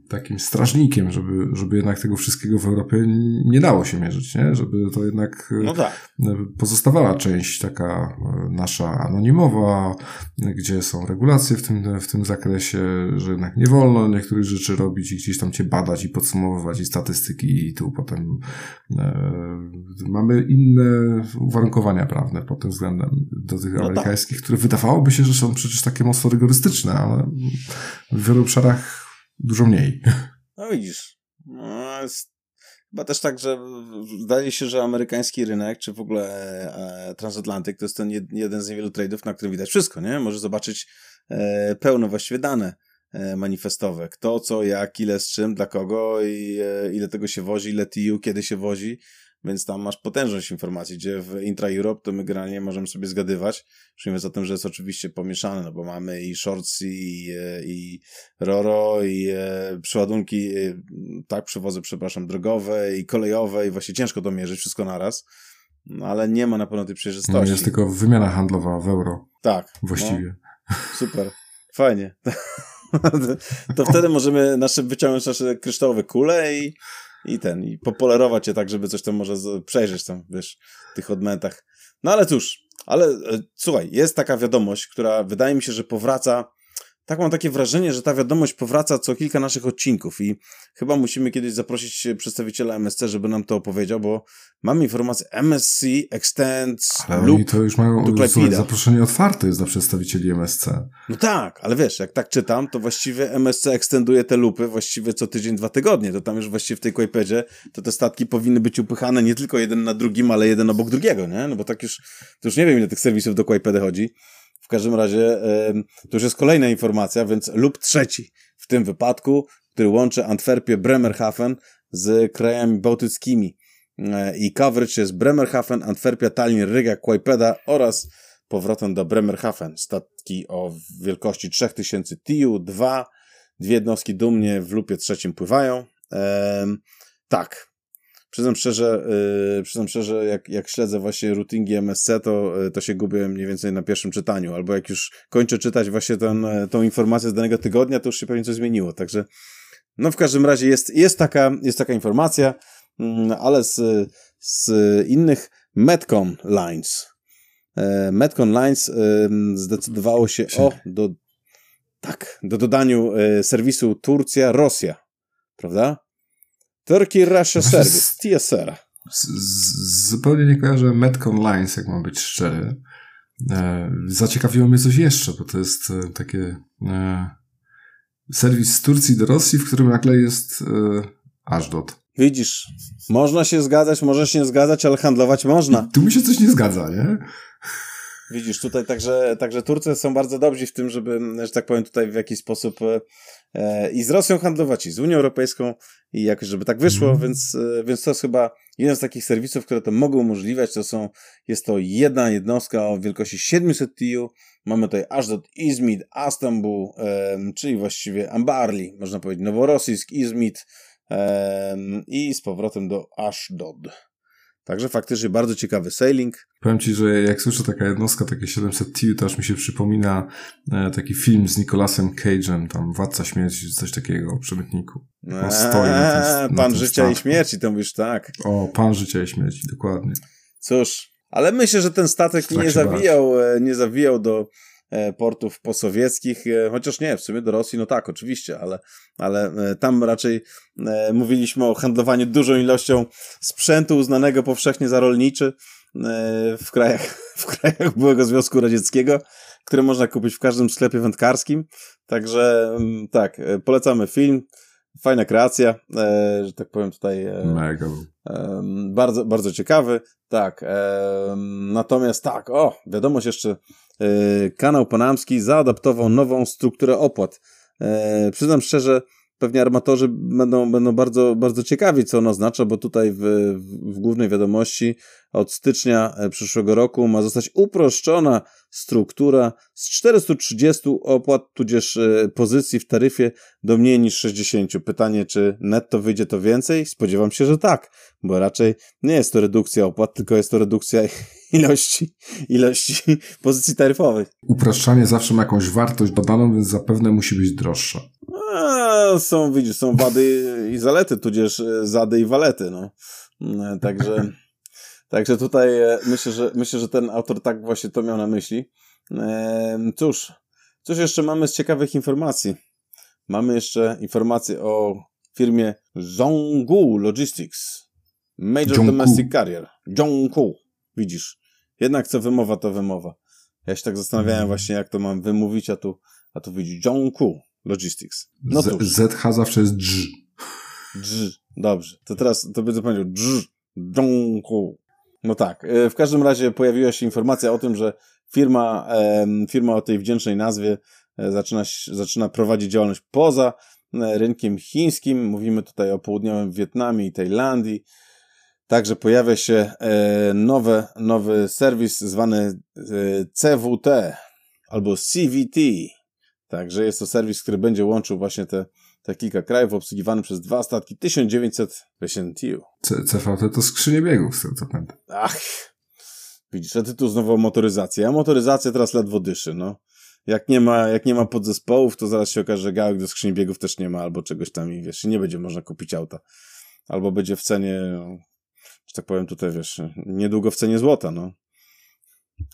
takim strażnikiem, żeby, żeby jednak tego wszystkiego w Europie nie dało się mierzyć, nie? Żeby to jednak no tak. pozostawała część taka e, nasza anonimowa, gdzie są regulacje w tym, w tym zakresie, że jednak nie wolno niektórych rzeczy robić i gdzieś tam cię badać i podsumowywać i statystyki i tu potem e, mamy inne uwarunkowania prawne pod tym względem do tych no tak. amerykańskich, tak. które wydawałoby się, że są przecież takie mocno rygorystyczne, ale w wielu obszarach dużo mniej. No widzisz. No, jest chyba też tak, że zdaje się, że amerykański rynek, czy w ogóle e, transatlantyk, to jest ten jeden z niewielu tradeów, na którym widać wszystko, nie? Możesz zobaczyć e, pełno właściwie dane e, manifestowe. Kto, co, jak, ile, z czym, dla kogo i e, ile tego się wozi, ile TU, kiedy się wozi więc tam masz potężność informacji, gdzie w Intra-Europe to my generalnie możemy sobie zgadywać, już nie mówiąc o tym, że jest oczywiście pomieszane, no bo mamy i shortsy, i, e, i roro, i e, przeładunki, e, tak, przewozy, przepraszam, drogowe i kolejowe i właśnie ciężko to mierzyć wszystko naraz, no ale nie ma na pewno tej przejrzystości. No jest tylko wymiana handlowa w euro. Tak. Właściwie. No, super. fajnie. to wtedy możemy nasze, wyciągnąć nasze kryształowe kule i, i ten, i popolerować je tak, żeby coś tam może przejrzeć tam, wiesz, w tych odmętach. No ale cóż, ale e, słuchaj, jest taka wiadomość, która wydaje mi się, że powraca tak mam takie wrażenie, że ta wiadomość powraca co kilka naszych odcinków i chyba musimy kiedyś zaprosić przedstawiciela MSC, żeby nam to opowiedział, bo mamy informację MSC extends ale loop oni to już mają słuchaj, zaproszenie otwarte jest dla przedstawicieli MSC. No tak, ale wiesz, jak tak czytam, to właściwie MSC extenduje te lupy właściwie co tydzień, dwa tygodnie, to tam już właściwie w tej Quapedzie to te statki powinny być upychane nie tylko jeden na drugim, ale jeden obok drugiego, nie? No bo tak już, to już nie wiem ile tych serwisów do Quapedy chodzi. W każdym razie to już jest kolejna informacja, więc lub trzeci w tym wypadku, który łączy Antwerpię, Bremerhaven z krajami bałtyckimi. E, I coverage jest Bremerhaven, Antwerpia, Tallinn, Riga, Kłajpeda oraz powrotem do Bremerhaven. Statki o wielkości 3000 TIU, dwa, dwie jednostki dumnie w lupie trzecim pływają. Tak, Przyznam szczerze, yy, przyznam szczerze jak, jak śledzę właśnie routingi MSC, to, yy, to się gubię mniej więcej na pierwszym czytaniu, albo jak już kończę czytać właśnie ten, yy, tą informację z danego tygodnia, to już się pewnie coś zmieniło, także no w każdym razie jest, jest, taka, jest taka informacja, yy, ale z, z innych Metcon Lines. Yy, Metcon Lines yy, zdecydowało się o do, tak, do dodaniu serwisu Turcja-Rosja, prawda? Turkey Russia znaczy, Service, TSR. zupełnie nie kojarzę Metcon Lines, jak mam być szczery. E, zaciekawiło mnie coś jeszcze, bo to jest e, takie e, serwis z Turcji do Rosji, w którym nagle jest e, Ashdod. Widzisz, można się zgadzać, może się nie zgadzać, ale handlować można. I tu mi się coś nie zgadza, nie? Widzisz, tutaj także, także Turcy są bardzo dobrzy w tym, żeby, że tak powiem, tutaj w jakiś sposób e, i z Rosją handlować, i z Unią Europejską, i jakoś, żeby tak wyszło, mm. więc, e, więc to jest chyba jeden z takich serwisów, które to mogą umożliwiać. To są, jest to jedna jednostka o wielkości 700 TU. Mamy tutaj aż do Izmit, Astanbul, e, czyli właściwie Ambarli, można powiedzieć, Noworossisk, Izmit e, i z powrotem do Ashdod. Także faktycznie bardzo ciekawy sailing. Powiem Ci, że jak słyszę taka jednostka, takie 700 TU, to aż mi się przypomina e, taki film z Nicolasem Cage'em, tam Władca Śmierci, czy coś takiego o przemytniku. On stoi na tym, Pan Życia i Śmierci, to mówisz tak. O, Pan Życia i Śmierci, dokładnie. Cóż, ale myślę, że ten statek nie zawijał, e, nie zawijał do portów posowieckich, e, chociaż nie, w sumie do Rosji, no tak, oczywiście, ale, ale e, tam raczej mówiliśmy o handlowaniu dużą ilością sprzętu uznanego powszechnie za rolniczy w krajach, w krajach byłego Związku Radzieckiego, które można kupić w każdym sklepie wędkarskim. Także mm, tak, polecamy film. Fajna kreacja, że tak powiem tutaj. Mega. bardzo, bardzo ciekawy. Tak. natomiast tak, o, wiadomość jeszcze E, kanał Panamski zaadaptował nową strukturę opłat. E, przyznam szczerze, pewnie armatorzy będą, będą bardzo, bardzo ciekawi, co on oznacza, bo tutaj w, w głównej wiadomości od stycznia e, przyszłego roku ma zostać uproszczona struktura z 430 opłat, tudzież pozycji w taryfie do mniej niż 60. Pytanie, czy netto wyjdzie to więcej? Spodziewam się, że tak, bo raczej nie jest to redukcja opłat, tylko jest to redukcja ilości, ilości pozycji taryfowych. Upraszczanie zawsze ma jakąś wartość dodaną, więc zapewne musi być droższa. A, są, widzisz, są wady i zalety, tudzież e, zady i walety, no. E, także, także tutaj e, myślę że, myślę, że ten autor tak właśnie to miał na myśli. Cóż, cóż jeszcze mamy z ciekawych informacji? Mamy jeszcze informacje o firmie Zhonggu Logistics. Major. Domestic Carrier. Zhongku. Widzisz. Jednak co wymowa, to wymowa. Ja się tak zastanawiałem mm. właśnie, jak to mam wymówić, a tu, a tu widzisz. Zhongku Logistics. No Z, ZH zawsze jest dż. Dż. Dobrze. To teraz to będę powiedział dż. Zhongku. No tak. E, w każdym razie pojawiła się informacja o tym, że firma, firma o tej wdzięcznej nazwie e, zaczyna, zaczyna prowadzić działalność poza e, rynkiem chińskim. Mówimy tutaj o południowym Wietnamie i Tajlandii. Także pojawia się nowy, nowy serwis zwany CWT albo CVT. Także jest to serwis, który będzie łączył właśnie te, te kilka krajów, obsługiwany przez dwa statki 1900 TU. CVT to skrzynie biegów, co pamiętam. Ach, widzisz, a ty tu znowu o motoryzacji. A motoryzacja teraz ledwo dyszy, no. jak nie ma, jak nie ma podzespołów, to zaraz się okaże, że gałek do skrzyni biegów też nie ma, albo czegoś tam i wiesz, nie będzie można kupić auta. Albo będzie w cenie, że tak powiem tutaj, wiesz, niedługo w cenie złota, no.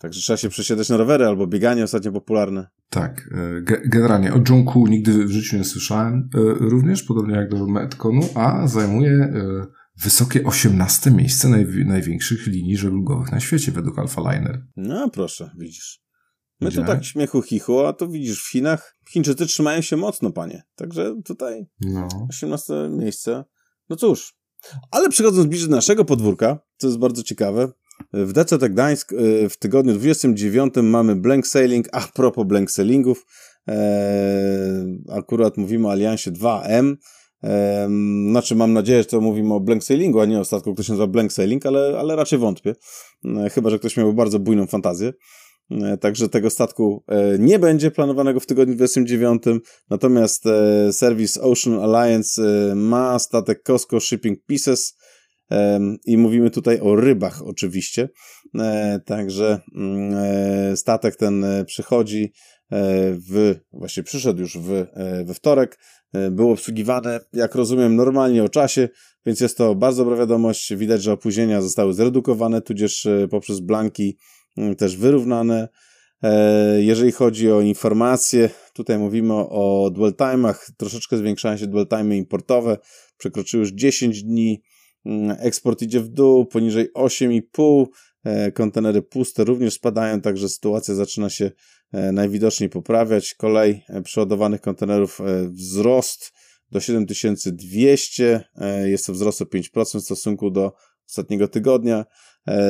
Także trzeba się przesiadać na rowery albo bieganie ostatnio popularne. Tak, e, generalnie o Junku nigdy w życiu nie słyszałem, e, również podobnie jak do Metconu, a zajmuje e, wysokie 18 miejsce naj, największych linii żeglugowych na świecie według Alpha Liner. No proszę, widzisz. My Gdzie? tu tak śmiechu chichu, a to widzisz w Chinach. Chińczycy trzymają się mocno, panie. Także tutaj no. 18 miejsce. No cóż. Ale przechodząc bliżej naszego podwórka, co jest bardzo ciekawe, w DCT Gdańsk y, w tygodniu 29 mamy blank sailing. A propos blank sailingów, e, akurat mówimy o Aliansie 2M. E, znaczy, mam nadzieję, że to mówimy o blank sailingu, a nie o statku, który się nazywa blank sailing, ale, ale raczej wątpię. E, chyba, że ktoś miał bardzo bujną fantazję. Także tego statku nie będzie planowanego w tygodniu 29. Natomiast serwis Ocean Alliance ma statek Costco Shipping Pieces i mówimy tutaj o rybach oczywiście. E, także mm, e, statek ten e, przychodzi w, właśnie przyszedł już w, we wtorek, był obsługiwany, jak rozumiem, normalnie o czasie, więc jest to bardzo dobra wiadomość. Widać, że opóźnienia zostały zredukowane, tudzież poprzez blanki mm, też wyrównane. Jeżeli chodzi o informacje, tutaj mówimy o dwell time'ach, troszeczkę zwiększają się dwell time'y importowe, przekroczyły już 10 dni, eksport idzie w dół, poniżej 8,5, e, kontenery puste również spadają, także sytuacja zaczyna się e, najwidoczniej poprawiać. Kolej e, przeładowanych kontenerów wzrost do 7200, jest to wzrost o 5% w stosunku do ostatniego tygodnia.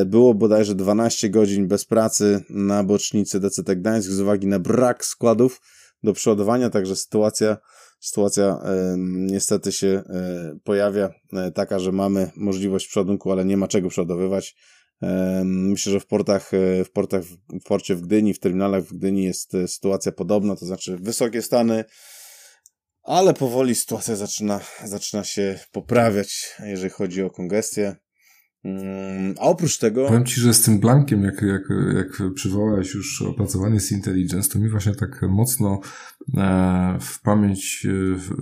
Było bodajże 12 godzin bez pracy na bocznicy DCT Gdańsk z uwagi na brak składów do przeładowania, także sytuacja sytuacja niestety się e, pojawia e, taka, że mamy możliwość przodunku, ale nie ma czego przodowywać. Myślę, że w portach, e, w portach, w porcie w Gdyni, w terminalach w Gdyni jest sytuacja podobna, to znaczy wysokie stany, ale powoli sytuacja zaczyna, zaczyna się poprawiać, jeżeli chodzi o kongestię. Mm, a oprócz tego. Powiem ci, że z tym blankiem, jak, jak, jak przywołałeś już opracowanie z Intelligence, to mi właśnie tak mocno e, w pamięć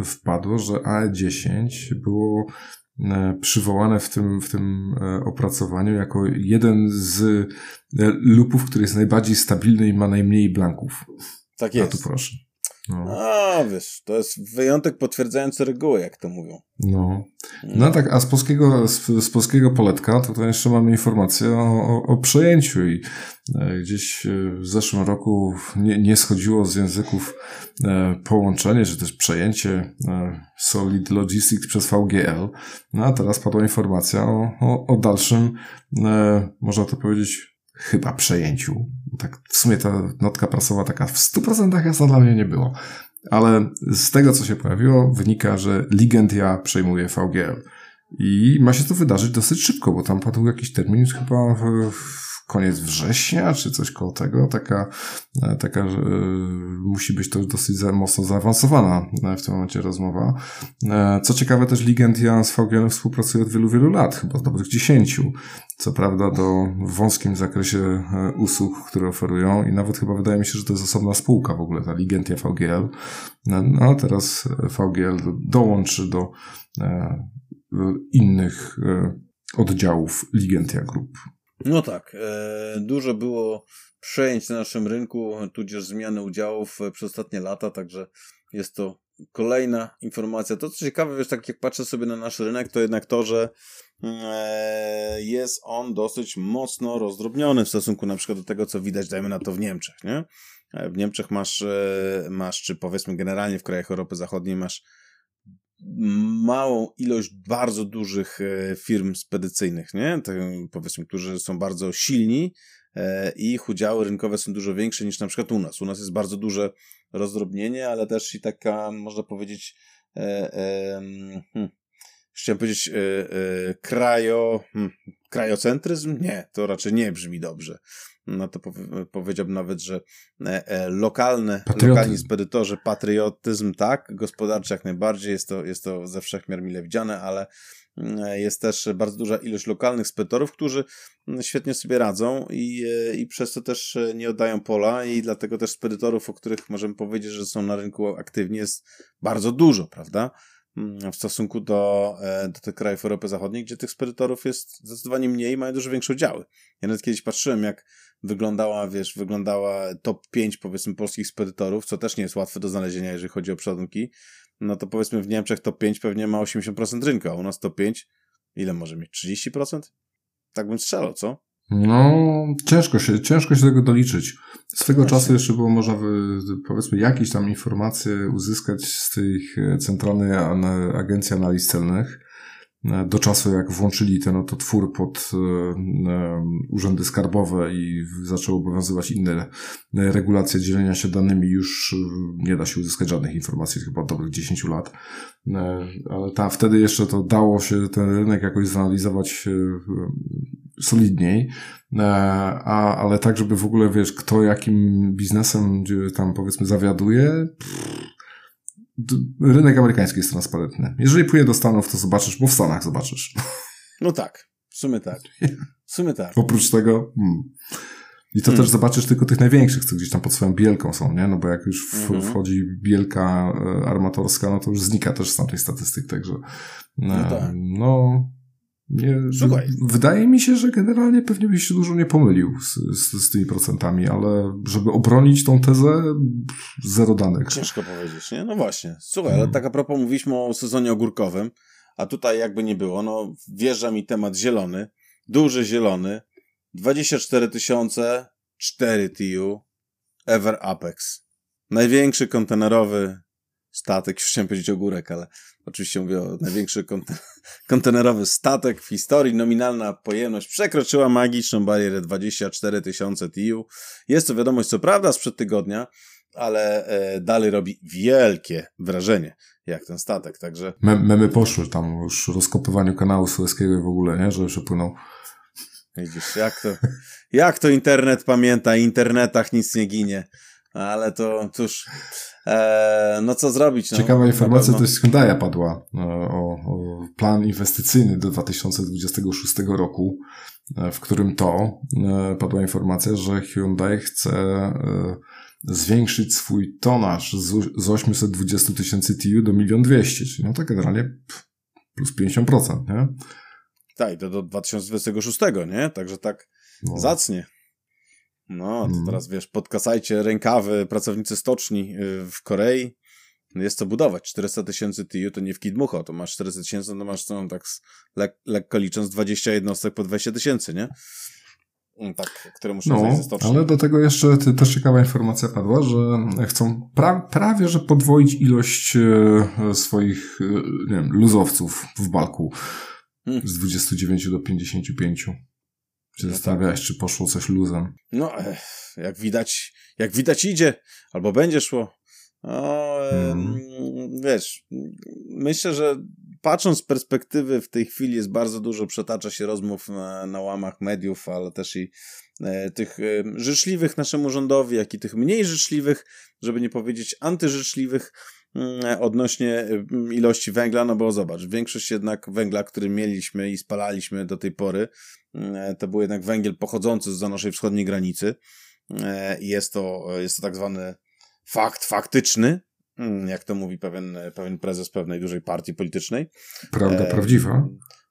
e, wpadło, że AE10 było e, przywołane w tym, w tym opracowaniu jako jeden z lupów, który jest najbardziej stabilny i ma najmniej blanków. Tak jest. A tu proszę. No. A, wiesz, to jest wyjątek potwierdzający regułę, jak to mówią. No. No tak, a z polskiego, z, z polskiego poletka to, to jeszcze mamy informację o, o, o przejęciu i e, gdzieś e, w zeszłym roku nie, nie schodziło z języków e, połączenie, czy też przejęcie e, Solid Logistics przez VGL. No a teraz padła informacja o, o, o dalszym, e, można to powiedzieć, chyba przejęciu. Tak, w sumie ta notka prasowa taka w 100% jasna dla mnie nie było. Ale z tego, co się pojawiło, wynika, że Ligentia przejmuje VGL. I ma się to wydarzyć dosyć szybko, bo tam padł jakiś termin chyba w, w koniec września, czy coś koło tego. Taka, e, taka że musi być to dosyć za, mocno zaawansowana e, w tym momencie rozmowa. E, co ciekawe, też Ligentia z VGL współpracuje od wielu, wielu lat, chyba z dobrych dziesięciu. Co prawda do wąskim zakresie usług, które oferują i nawet chyba wydaje mi się, że to jest osobna spółka w ogóle, ta Ligentia VGL. No a teraz VGL dołączy do innych oddziałów Ligentia Group. No tak, e, dużo było przejęć na naszym rynku, tudzież zmiany udziałów przez ostatnie lata, także jest to kolejna informacja. To co ciekawe, wiesz, tak jak patrzę sobie na nasz rynek, to jednak to, że e, jest on dosyć mocno rozdrobniony w stosunku na przykład do tego, co widać, dajmy na to w Niemczech, nie? E, w Niemczech masz, masz, czy powiedzmy generalnie w krajach Europy Zachodniej masz małą ilość bardzo dużych e, firm spedycyjnych, nie? Powiedzmy, którzy są bardzo silni e, i ich udziały rynkowe są dużo większe niż na przykład u nas. U nas jest bardzo duże rozdrobnienie, ale też i taka, można powiedzieć, e, e, hmm, chciałem powiedzieć e, e, krajo, hmm, krajocentryzm? Nie, to raczej nie brzmi dobrze no to powiedziałbym nawet, że e, e, lokalne, lokalni spedytorzy, patriotyzm tak, gospodarczy jak najbardziej, jest to, jest to ze wszechmiar mile widziane, ale jest też bardzo duża ilość lokalnych spedytorów, którzy świetnie sobie radzą i, i przez to też nie oddają pola i dlatego też spedytorów, o których możemy powiedzieć, że są na rynku aktywni jest bardzo dużo, prawda? w stosunku do, do tych krajów Europy Zachodniej, gdzie tych spedytorów jest zdecydowanie mniej i mają dużo większe udziały. Ja nawet kiedyś patrzyłem, jak wyglądała, wiesz, wyglądała top 5 powiedzmy polskich spedytorów, co też nie jest łatwe do znalezienia, jeżeli chodzi o przodunki, no to powiedzmy w Niemczech top 5 pewnie ma 80% rynku, a u nas top 5 ile może mieć? 30%? Tak bym strzelał, co? No, ciężko się, ciężko się tego doliczyć. Swego Właśnie. czasu jeszcze było można, powiedzmy, jakieś tam informacje uzyskać z tych e, centralnej agencji analiz celnych do czasu, jak włączyli ten oto twór pod e, e, urzędy skarbowe i zaczęły obowiązywać inne regulacje dzielenia się danymi, już nie da się uzyskać żadnych informacji, chyba od dobrych 10 lat. Ale ta, wtedy jeszcze to dało się ten rynek jakoś zanalizować solidniej, a, ale tak, żeby w ogóle, wiesz, kto jakim biznesem tam powiedzmy zawiaduje, pff, rynek amerykański jest transparentny. Jeżeli pójdę do Stanów, to zobaczysz, bo w Stanach zobaczysz. No tak, w sumie tak. W sumie tak. Oprócz tego... Hmm. I to hmm. też zobaczysz tylko tych największych, co gdzieś tam pod swoją bielką są, nie? No bo jak już w, mhm. wchodzi bielka e, armatorska, no to już znika też z tamtej statystyk, także no, tak. no nie, Słuchaj. Wydaje mi się, że generalnie pewnie byś się dużo nie pomylił z, z, z, tymi procentami, ale żeby obronić tą tezę, zero danych. Ciężko powiedzieć, nie? No właśnie. Słuchaj, hmm. ale tak a propos mówiliśmy o sezonie ogórkowym, a tutaj jakby nie było, no wjeżdża mi temat zielony, duży zielony, 24 tysiące, 4 TU, Ever Apex. Największy kontenerowy statek, już chciałem powiedzieć ogórek, ale oczywiście mówię o największy kontenerowy statek w historii. Nominalna pojemność przekroczyła magiczną barierę 24 tysiące TIU. Jest to wiadomość, co prawda, sprzed tygodnia, ale e, dalej robi wielkie wrażenie, jak ten statek, także... Me memy poszły tam już rozkopywaniu kanału Suezkiego w ogóle, nie? Że przepłynął. Widzisz, jak to, jak to internet pamięta, internetach nic nie ginie. Ale to cóż, e, no co zrobić? No, Ciekawa informacja to jest Hyundai padła e, o, o, plan inwestycyjny do 2026 roku, e, w którym to e, padła informacja, że Hyundai chce zwiększyć swój tonaż z, z 820 tysięcy TU do 1 200 czyli no tak generalnie plus 50%, nie? Tak, to do 2026, nie? Także tak no. zacnie. No, to mm. teraz wiesz, podkasajcie rękawy pracownicy stoczni y, w Korei. Jest co budować. 400 tysięcy TU to nie w kidmucho, to masz 400 tysięcy, to masz no, tak lek lekko licząc 20 jednostek po 20 tysięcy, nie? Mm, tak, które muszą no, zejść ze stoczni. Ale do tego jeszcze też ciekawa informacja padła, że chcą pra prawie, że podwoić ilość e, swoich, e, nie wiem, luzowców w balku hmm. z 29 do 55. Czy no zastanawiałeś, tak. czy poszło coś luzem? No, jak widać, jak widać idzie, albo będzie szło. No, hmm. wiesz, myślę, że patrząc z perspektywy w tej chwili jest bardzo dużo, przetacza się rozmów na, na łamach mediów, ale też i e, tych e, życzliwych naszemu rządowi, jak i tych mniej życzliwych, żeby nie powiedzieć antyżyczliwych, Mm, odnośnie mm, ilości węgla, no bo zobacz, większość jednak węgla, który mieliśmy i spalaliśmy do tej pory, mm, to był jednak węgiel pochodzący z naszej wschodniej granicy. I jest to, jest to tak zwany fakt faktyczny, jak to mówi pewien, pewien prezes pewnej dużej partii politycznej. Prawda e, prawdziwa.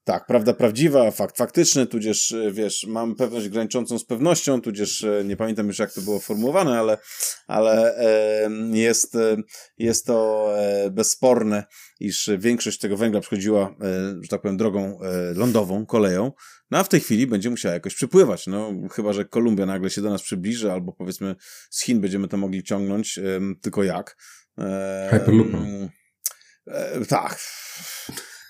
Tak, prawda prawdziwa, fakt faktyczny, tudzież, e, wiesz, mam pewność graniczącą z pewnością, tudzież e, nie pamiętam już jak to było formułowane, ale, ale jest, e, jest to bezsporne, iż większość tego węgla przychodziła, że tak powiem, drogą lądową, koleją, no a w tej chwili będzie musiała jakoś przypływać, no chyba, że Kolumbia nagle się do nas przybliży, albo powiedzmy z Chin będziemy to mogli ciągnąć, tylko jak? Hyperloopem. Tak.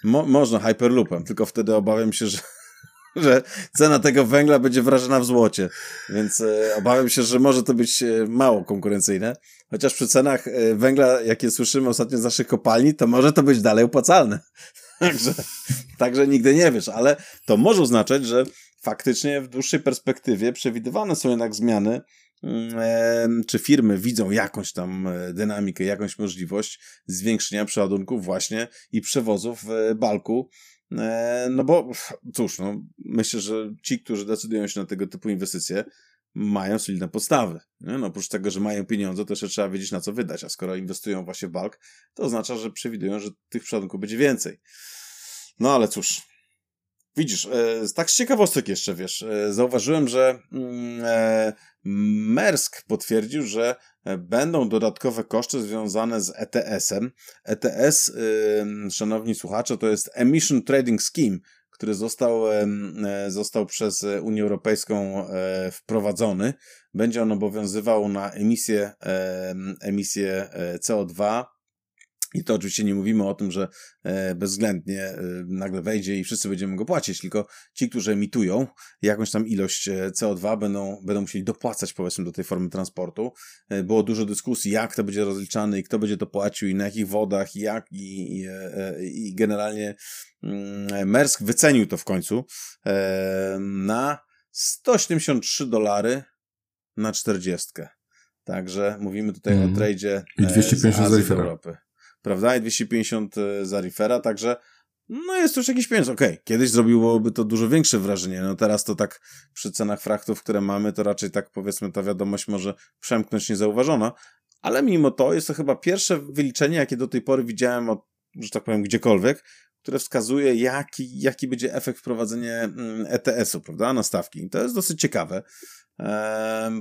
Mo można Hyperloopem, tylko wtedy obawiam się, że, że cena tego węgla będzie wrażona w złocie. Więc e, obawiam się, że może to być e, mało konkurencyjne. Chociaż przy cenach e, węgla, jakie słyszymy ostatnio z naszych kopalni, to może to być dalej opłacalne. także, także nigdy nie wiesz, ale to może oznaczać, że faktycznie w dłuższej perspektywie przewidywane są jednak zmiany czy firmy widzą jakąś tam e, dynamikę, jakąś możliwość zwiększenia przeładunków właśnie i przewozów balku no bo cóż, no, myślę, że ci, którzy decydują się na tego typu inwestycje, mają solidne podstawy. Nie? No, oprócz tego, że mają pieniądze, to jeszcze trzeba wiedzieć, na co wydać. A skoro inwestują właśnie w bulk, to oznacza, że przewidują, że tych przeładunków będzie więcej. No ale cóż, Widzisz, e, tak z ciekawostek jeszcze, wiesz, e, zauważyłem, że mm, e, Mersk potwierdził, że będą dodatkowe koszty związane z ETS-em. ETS, szanowni słuchacze, to jest Emission Trading Scheme, który został, został przez Unię Europejską wprowadzony. Będzie on obowiązywał na emisję, emisję CO2 i to oczywiście nie mówimy o tym, że e, bezwzględnie e, nagle wejdzie i wszyscy będziemy go płacić, tylko ci, którzy emitują jakąś tam ilość e, CO2 będą, będą musieli dopłacać powiedzmy do tej formy transportu. Było dużo dyskusji, jak to będzie rozliczane i kto będzie to płacił i na jakich wodach i jak i, i, i generalnie mm, Mersk wycenił to w końcu na 173 dolary na 40. Także mówimy tutaj mm. o mhm. tradzie I 250 z Europy prawda? I 250 e, za Reefera, także no jest już jakiś pieniądz. Okej, okay. kiedyś zrobiłoby to dużo większe wrażenie, no teraz to tak przy cenach frachtów, które mamy, to raczej tak powiedzmy ta wiadomość może przemknąć niezauważona, ale mimo to jest to chyba pierwsze wyliczenie, jakie do tej pory widziałem od, że tak powiem, gdziekolwiek, które wskazuje, jaki, jaki będzie efekt wprowadzenia mm, ETS-u, prawda, na stawki. I to jest dosyć ciekawe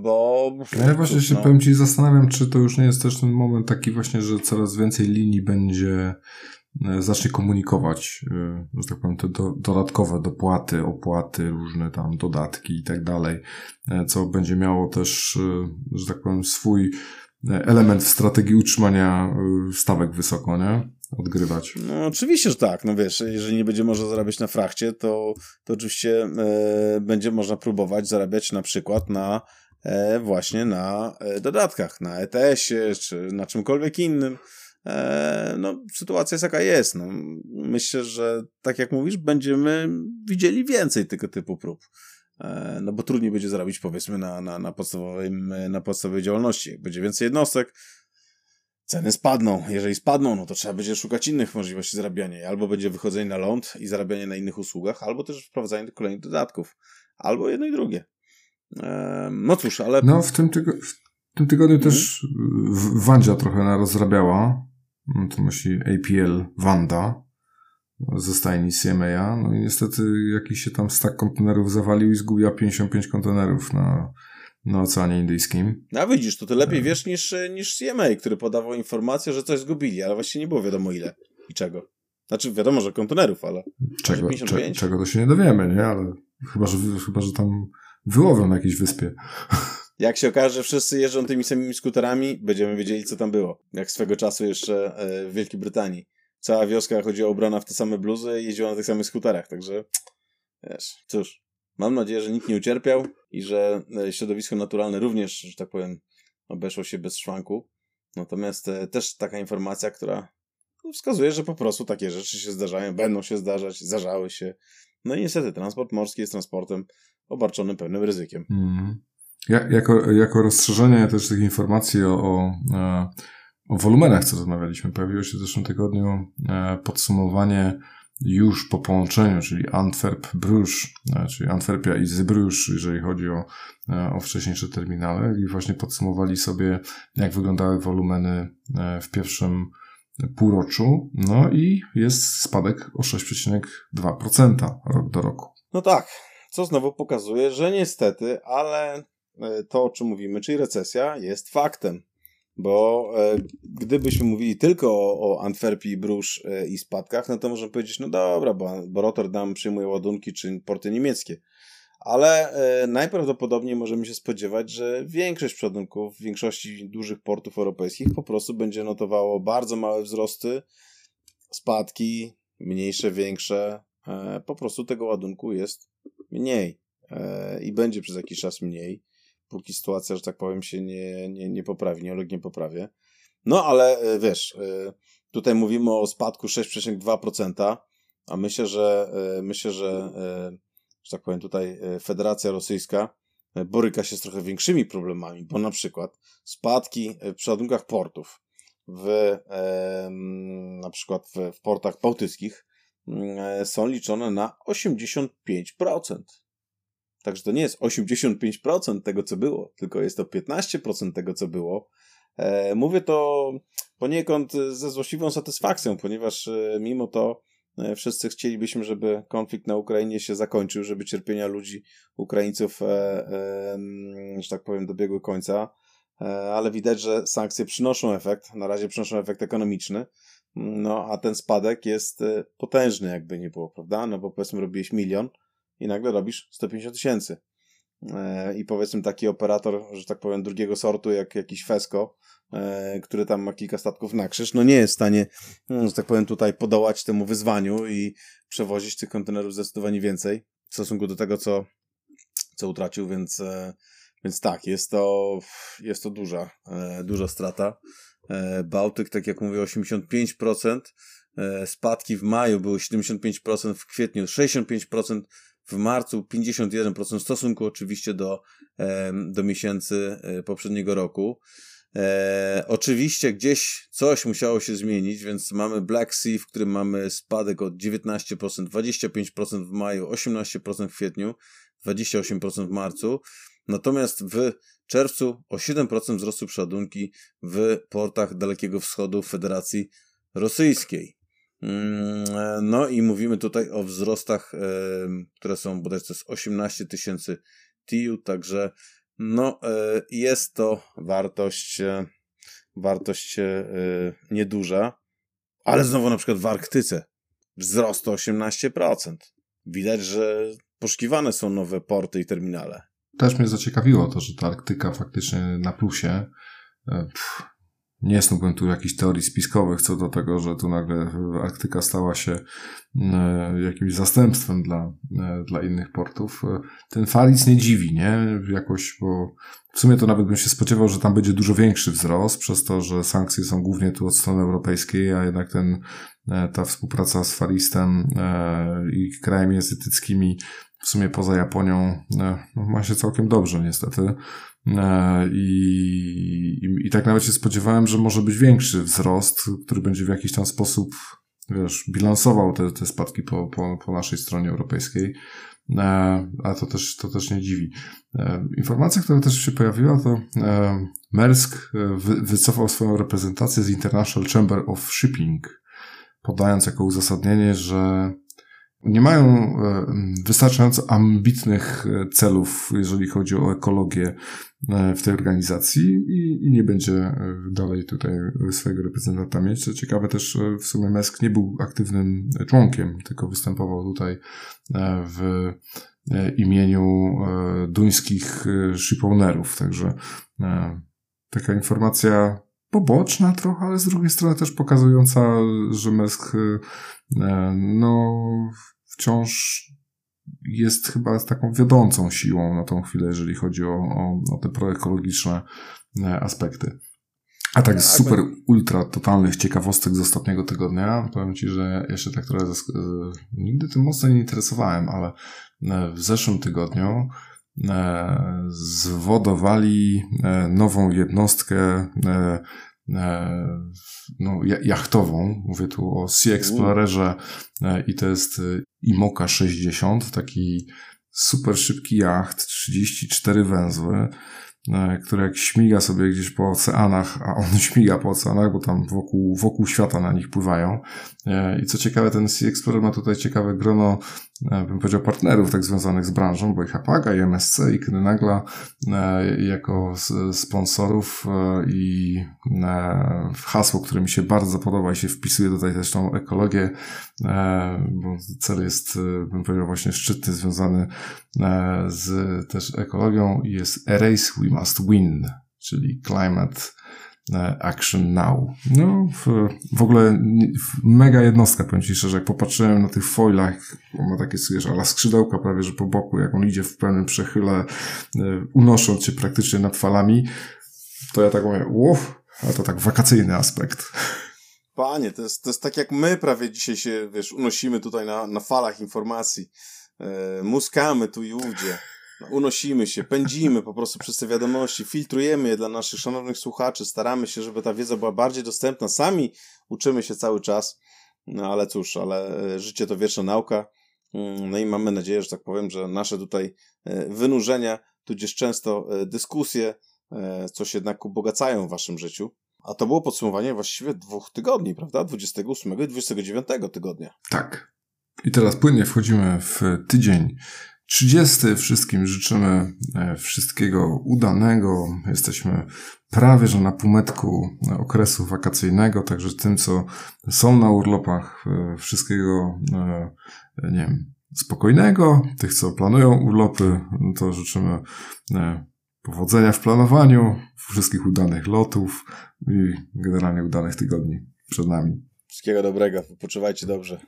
bo... Ja właśnie się no. powiem Ci zastanawiam, czy to już nie jest też ten moment taki właśnie, że coraz więcej linii będzie e, zacznie komunikować, e, że tak powiem, te do, dodatkowe dopłaty, opłaty, różne tam dodatki i tak dalej, e, co będzie miało też, że tak powiem, swój element w strategii utrzymania stawek wysoko, nie? Odgrywać. No oczywiście, że tak. No wiesz, jeżeli nie będzie można zarabiać na frachcie, to, to oczywiście e, będzie można próbować zarabiać na przykład na e, właśnie na e, dodatkach, na ETS-ie czy na czymkolwiek innym. E, no, sytuacja jest jaka jest. No, myślę, że tak jak mówisz, będziemy widzieli więcej tego typu prób. E, no bo trudniej będzie zarobić powiedzmy na, na, na, podstawowym, na podstawowej działalności. Jak będzie więcej jednostek, ceny spadną. Jeżeli spadną, no to trzeba będzie szukać innych możliwości zarabiania. Albo będzie wychodzenie na ląd i zarabianie na innych usługach, albo też wprowadzanie kolejnych dodatków. Albo jedno i drugie. no cóż, ale... No, w tym, tygo w tym tygodniu mhm. też Wandzia trochę narozrabiała. No to myśli APL Wanda ze stajni CMA. No i niestety jakiś się tam stak kontenerów zawalił i zgubiła 55 kontenerów na na Oceanie Indyjskim. A widzisz, to ty lepiej wiesz niż, niż CMA, który podawał informację, że coś zgubili, ale właściwie nie było wiadomo ile i czego. Znaczy wiadomo, że kontenerów, ale czego, cze, czego to się nie dowiemy, nie? Ale chyba, że, chyba, że tam wyłowią na jakiejś wyspie. Jak się okaże, że wszyscy jeżdżą tymi samymi skuterami, będziemy wiedzieli, co tam było. Jak swego czasu jeszcze e, w Wielkiej Brytanii. Cała wioska chodziła ubrana w te same bluzy i jeździła na tych samych skuterach, także wiesz, cóż. Mam nadzieję, że nikt nie ucierpiał i że e, środowisko naturalne również, że tak powiem, obeszło się bez szwanku. Natomiast e, też taka informacja, która no, wskazuje, że po prostu takie rzeczy się zdarzają, będą się zdarzać, zdarzały się. No i niestety transport morski jest transportem obarczonym pewnym ryzykiem. Mm. Ja, jako, jako rozszerzenie też tych informacji o, o, e, o wolumenach, co rozmawialiśmy, pojawiło się w zeszłym tygodniu podsumowanie już po połączeniu, czyli Antwerp-Bruges, e, czyli Antwerpia i Zybrusz, jeżeli chodzi o, e, o wcześniejsze terminale i właśnie podsumowali sobie, jak wyglądały wolumeny e, w pierwszym półroczu, no i jest spadek o 6,2% rok do roku. No tak, co znowu pokazuje, że niestety, ale to, o czym mówimy, czyli recesja, jest faktem. Bo e, gdybyśmy mówili tylko o, o Antwerpii, Brusz e, i spadkach, no to możemy powiedzieć, no dobra, bo, bo Rotterdam przyjmuje ładunki czy porty niemieckie. Ale e, najprawdopodobniej możemy się spodziewać, że większość przodunków w większości dużych portów europejskich po prostu będzie notowało bardzo małe wzrosty, spadki, mniejsze, większe. E, po prostu tego ładunku jest mniej e, i będzie przez jakiś czas mniej póki sytuacja, że tak powiem, się nie, nie, nie poprawi, nie ulegnie poprawie. No ale e, wiesz, e, tutaj mówimy o spadku 6,2%, a myślę, że e, myślę, że, że tak powiem tutaj Federacja Rosyjska boryka się z trochę większymi problemami, bo na przykład spadki w przeładunkach portów w na przykład w, w portach bałtyckich mm, są liczone na 85%. Także to nie jest 85% tego, co było, tylko jest to 15% tego, co było. E, mówię to poniekąd ze złośliwą satysfakcją, ponieważ e, mimo to e, wszyscy chcielibyśmy, żeby konflikt na Ukrainie się zakończył, żeby cierpienia ludzi, Ukraińców, że tak powiem, dobiegły końca, ale widać, że sankcje przynoszą efekt, na razie przynoszą efekt ekonomiczny, no a ten spadek jest potężny, jakby nie było, prawda? No bo powiedzmy robiłeś milion, i nagle robisz 150 tysięcy. E, I powiedzmy taki operator, że tak powiem, drugiego sortu, jak jakiś Fesco, e, który tam ma kilka statków na krzyż, no nie jest w stanie, no, że tak powiem, tutaj podołać temu wyzwaniu i przewozić tych kontenerów zdecydowanie więcej w stosunku do tego, co, co utracił, więc, e, więc tak, jest to, jest to duża, duża strata. Bałtyk, tak jak mówię, 85%, spadki w maju były 75%, w kwietniu 65%, w marcu 51% w stosunku oczywiście do, do miesięcy e, poprzedniego roku. E, oczywiście gdzieś coś musiało się zmienić, więc mamy Black Sea, w którym mamy spadek od 19%, 25% w maju, 18% w kwietniu, 28% w marcu. Natomiast w czerwcu o 7% wzrostu przeładunki w portach Dalekiego Wschodu Federacji Rosyjskiej. Mm, no i mówimy tutaj o wzrostach, które są bodajże to jest 18 tysięcy TIU, także no e, jest to wartość, e, wartość e, nieduża, ale znowu na przykład w Arktyce wzrost o 18%. Widać, że poszukiwane są nowe porty i terminale. Też mnie zaciekawiło to, że ta Arktyka faktycznie na plusie. Pff nie snułbym tu jakichś teorii spiskowych co do tego, że tu nagle Arktyka stała się e, jakimś zastępstwem dla, e, dla innych portów. E, ten Falic nie dziwi, nie? Jakoś, bo w sumie to nawet bym się spodziewał, że tam będzie dużo większy wzrost, przez to, że sankcje są głównie tu od strony europejskiej, a jednak ten, ta współpraca z Faristem i krajami azjatyckimi w sumie poza Japonią no, ma się całkiem dobrze niestety. E, I, i, I tak nawet się spodziewałem, że może być większy wzrost, który będzie w jakiś tam sposób, wiesz, bilansował te, te spadki po, po, po naszej stronie europejskiej. E, a to też, to też nie dziwi. E, informacja, która też się pojawiła, to Maersk wycofał swoją reprezentację z International Chamber of Shipping, podając jako uzasadnienie, że nie mają e, wystarczająco ambitnych e, celów, jeżeli chodzi o ekologię e, w tej organizacji i, nie będzie dalej tutaj swojego reprezentanta mieć. Co ciekawe też w sumie Mesk nie był aktywnym członkiem, tylko występował tutaj w imieniu duńskich shipownerów, także taka informacja poboczna trochę, ale z drugiej strony też pokazująca, że Mesk no wciąż jest chyba taką wiodącą siłą na tą chwilę, jeżeli chodzi o, o, o te proekologiczne e, aspekty. A tak z tak, super, ultra totalnych ciekawostek z ostatniego tygodnia, powiem Ci, że się tak trochę zask- e, nigdy tym mocno nie interesowałem, ale e, w zeszłym tygodniu zwodowali nową jednostkę E, no, jachtową. Mówię tu o Sea Explorerze e, i to jest e, Imoka 60, taki super szybki jacht, 34 węzły, który jak śmiga sobie gdzieś po oceanach, a on śmiga po oceanach, bo tam wokół, wokół świata na nich pływają. I co ciekawe, ten Sea Explorer ma tutaj ciekawe grono E, bym powiedział, partnerów tak związanych z branżą, bo i Hapaga, i MSC, i Knynagla e, jako sponsorów e, i hasło, które mi się bardzo podoba i się wpisuje tutaj też tą ekologię, bo cel jest, bym powiedział, właśnie szczytny, związany z też ekologią jest Erase We Must Win, czyli Climate E, Action Now. No, w, w ogóle mega jednostka, powiem Ci szczerze, jak popatrzyłem na tych foilach, ma takie, wiesz, ala skrzydełka prawie, że po boku, jak on idzie w pełnym przechyle, e, unosząc się praktycznie nad falami, to ja tak mówię, uff, a to tak wakacyjny aspekt. Panie, to jest, to jest tak jak my prawie dzisiaj się, wiesz, unosimy tutaj na, na falach informacji. E, muskamy tu i ówdzie unosimy się, pędzimy po prostu przez te wiadomości, filtrujemy je dla naszych szanownych słuchaczy, staramy się, żeby ta wiedza była bardziej dostępna. Sami uczymy się cały czas. No ale cóż, ale e, życie to wieczna nauka. Mm, no i mamy nadzieję, że tak powiem, że nasze tutaj e, wynurzenia, tudzież często dyskusje, coś jednak ubogacają w waszym życiu. A to było podsumowanie właściwie dwóch tygodni, prawda? 28 i 29 tygodnia. Tak. I teraz płynnie wchodzimy w tydzień 30. Wszystkim życzymy e, wszystkiego udanego. Jesteśmy prawie że na półmetku okresu wakacyjnego, także tym, co są na urlopach, e, wszystkiego, e, nie wiem, spokojnego. Tych, co planują urlopy, no to życzymy powodzenia w planowaniu, wszystkich udanych lotów i generalnie udanych tygodni przed nami. Wszystkiego dobrego, poczywajcie dobrze.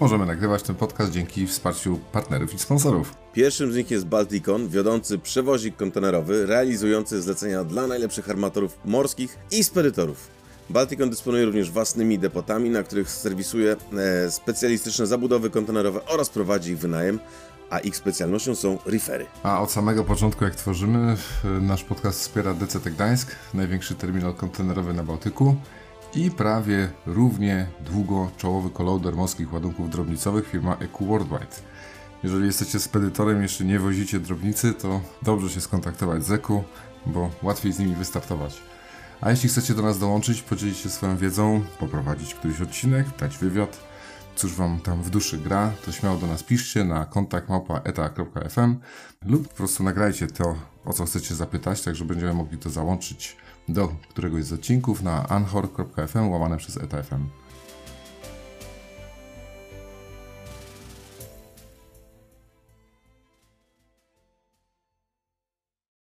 Możemy nagrywać ten podcast dzięki wsparciu partnerów i sponsorów. Pierwszym z nich jest Balticon, wiodący przewozik kontenerowy, realizujący zlecenia dla najlepszych armatorów morskich i spedytorów. Balticon dysponuje również własnymi depotami, na których serwisuje e, specjalistyczne zabudowy kontenerowe oraz prowadzi ich wynajem, a ich specjalnością są refery. A od samego początku, jak tworzymy, nasz podcast wspiera DCT Gdańsk, największy terminal kontenerowy na Bałtyku i prawie równie długo czołowy kolauder morskich ładunków drobnicowych firma EQ Worldwide. Jeżeli jesteście spedytorem jeszcze nie wozicie drobnicy, to dobrze się skontaktować z EQ, bo łatwiej z nimi wystartować. A jeśli chcecie do nas dołączyć, podzielić się swoją wiedzą, poprowadzić któryś odcinek, dać wywiad, cóż wam tam w duszy gra, to śmiało do nas piszcie na kontakt lub po prostu nagrajcie to, o co chcecie zapytać, tak że będziemy mogli to załączyć do któregoś z odcinków na anchor.fm łamane przez etafm.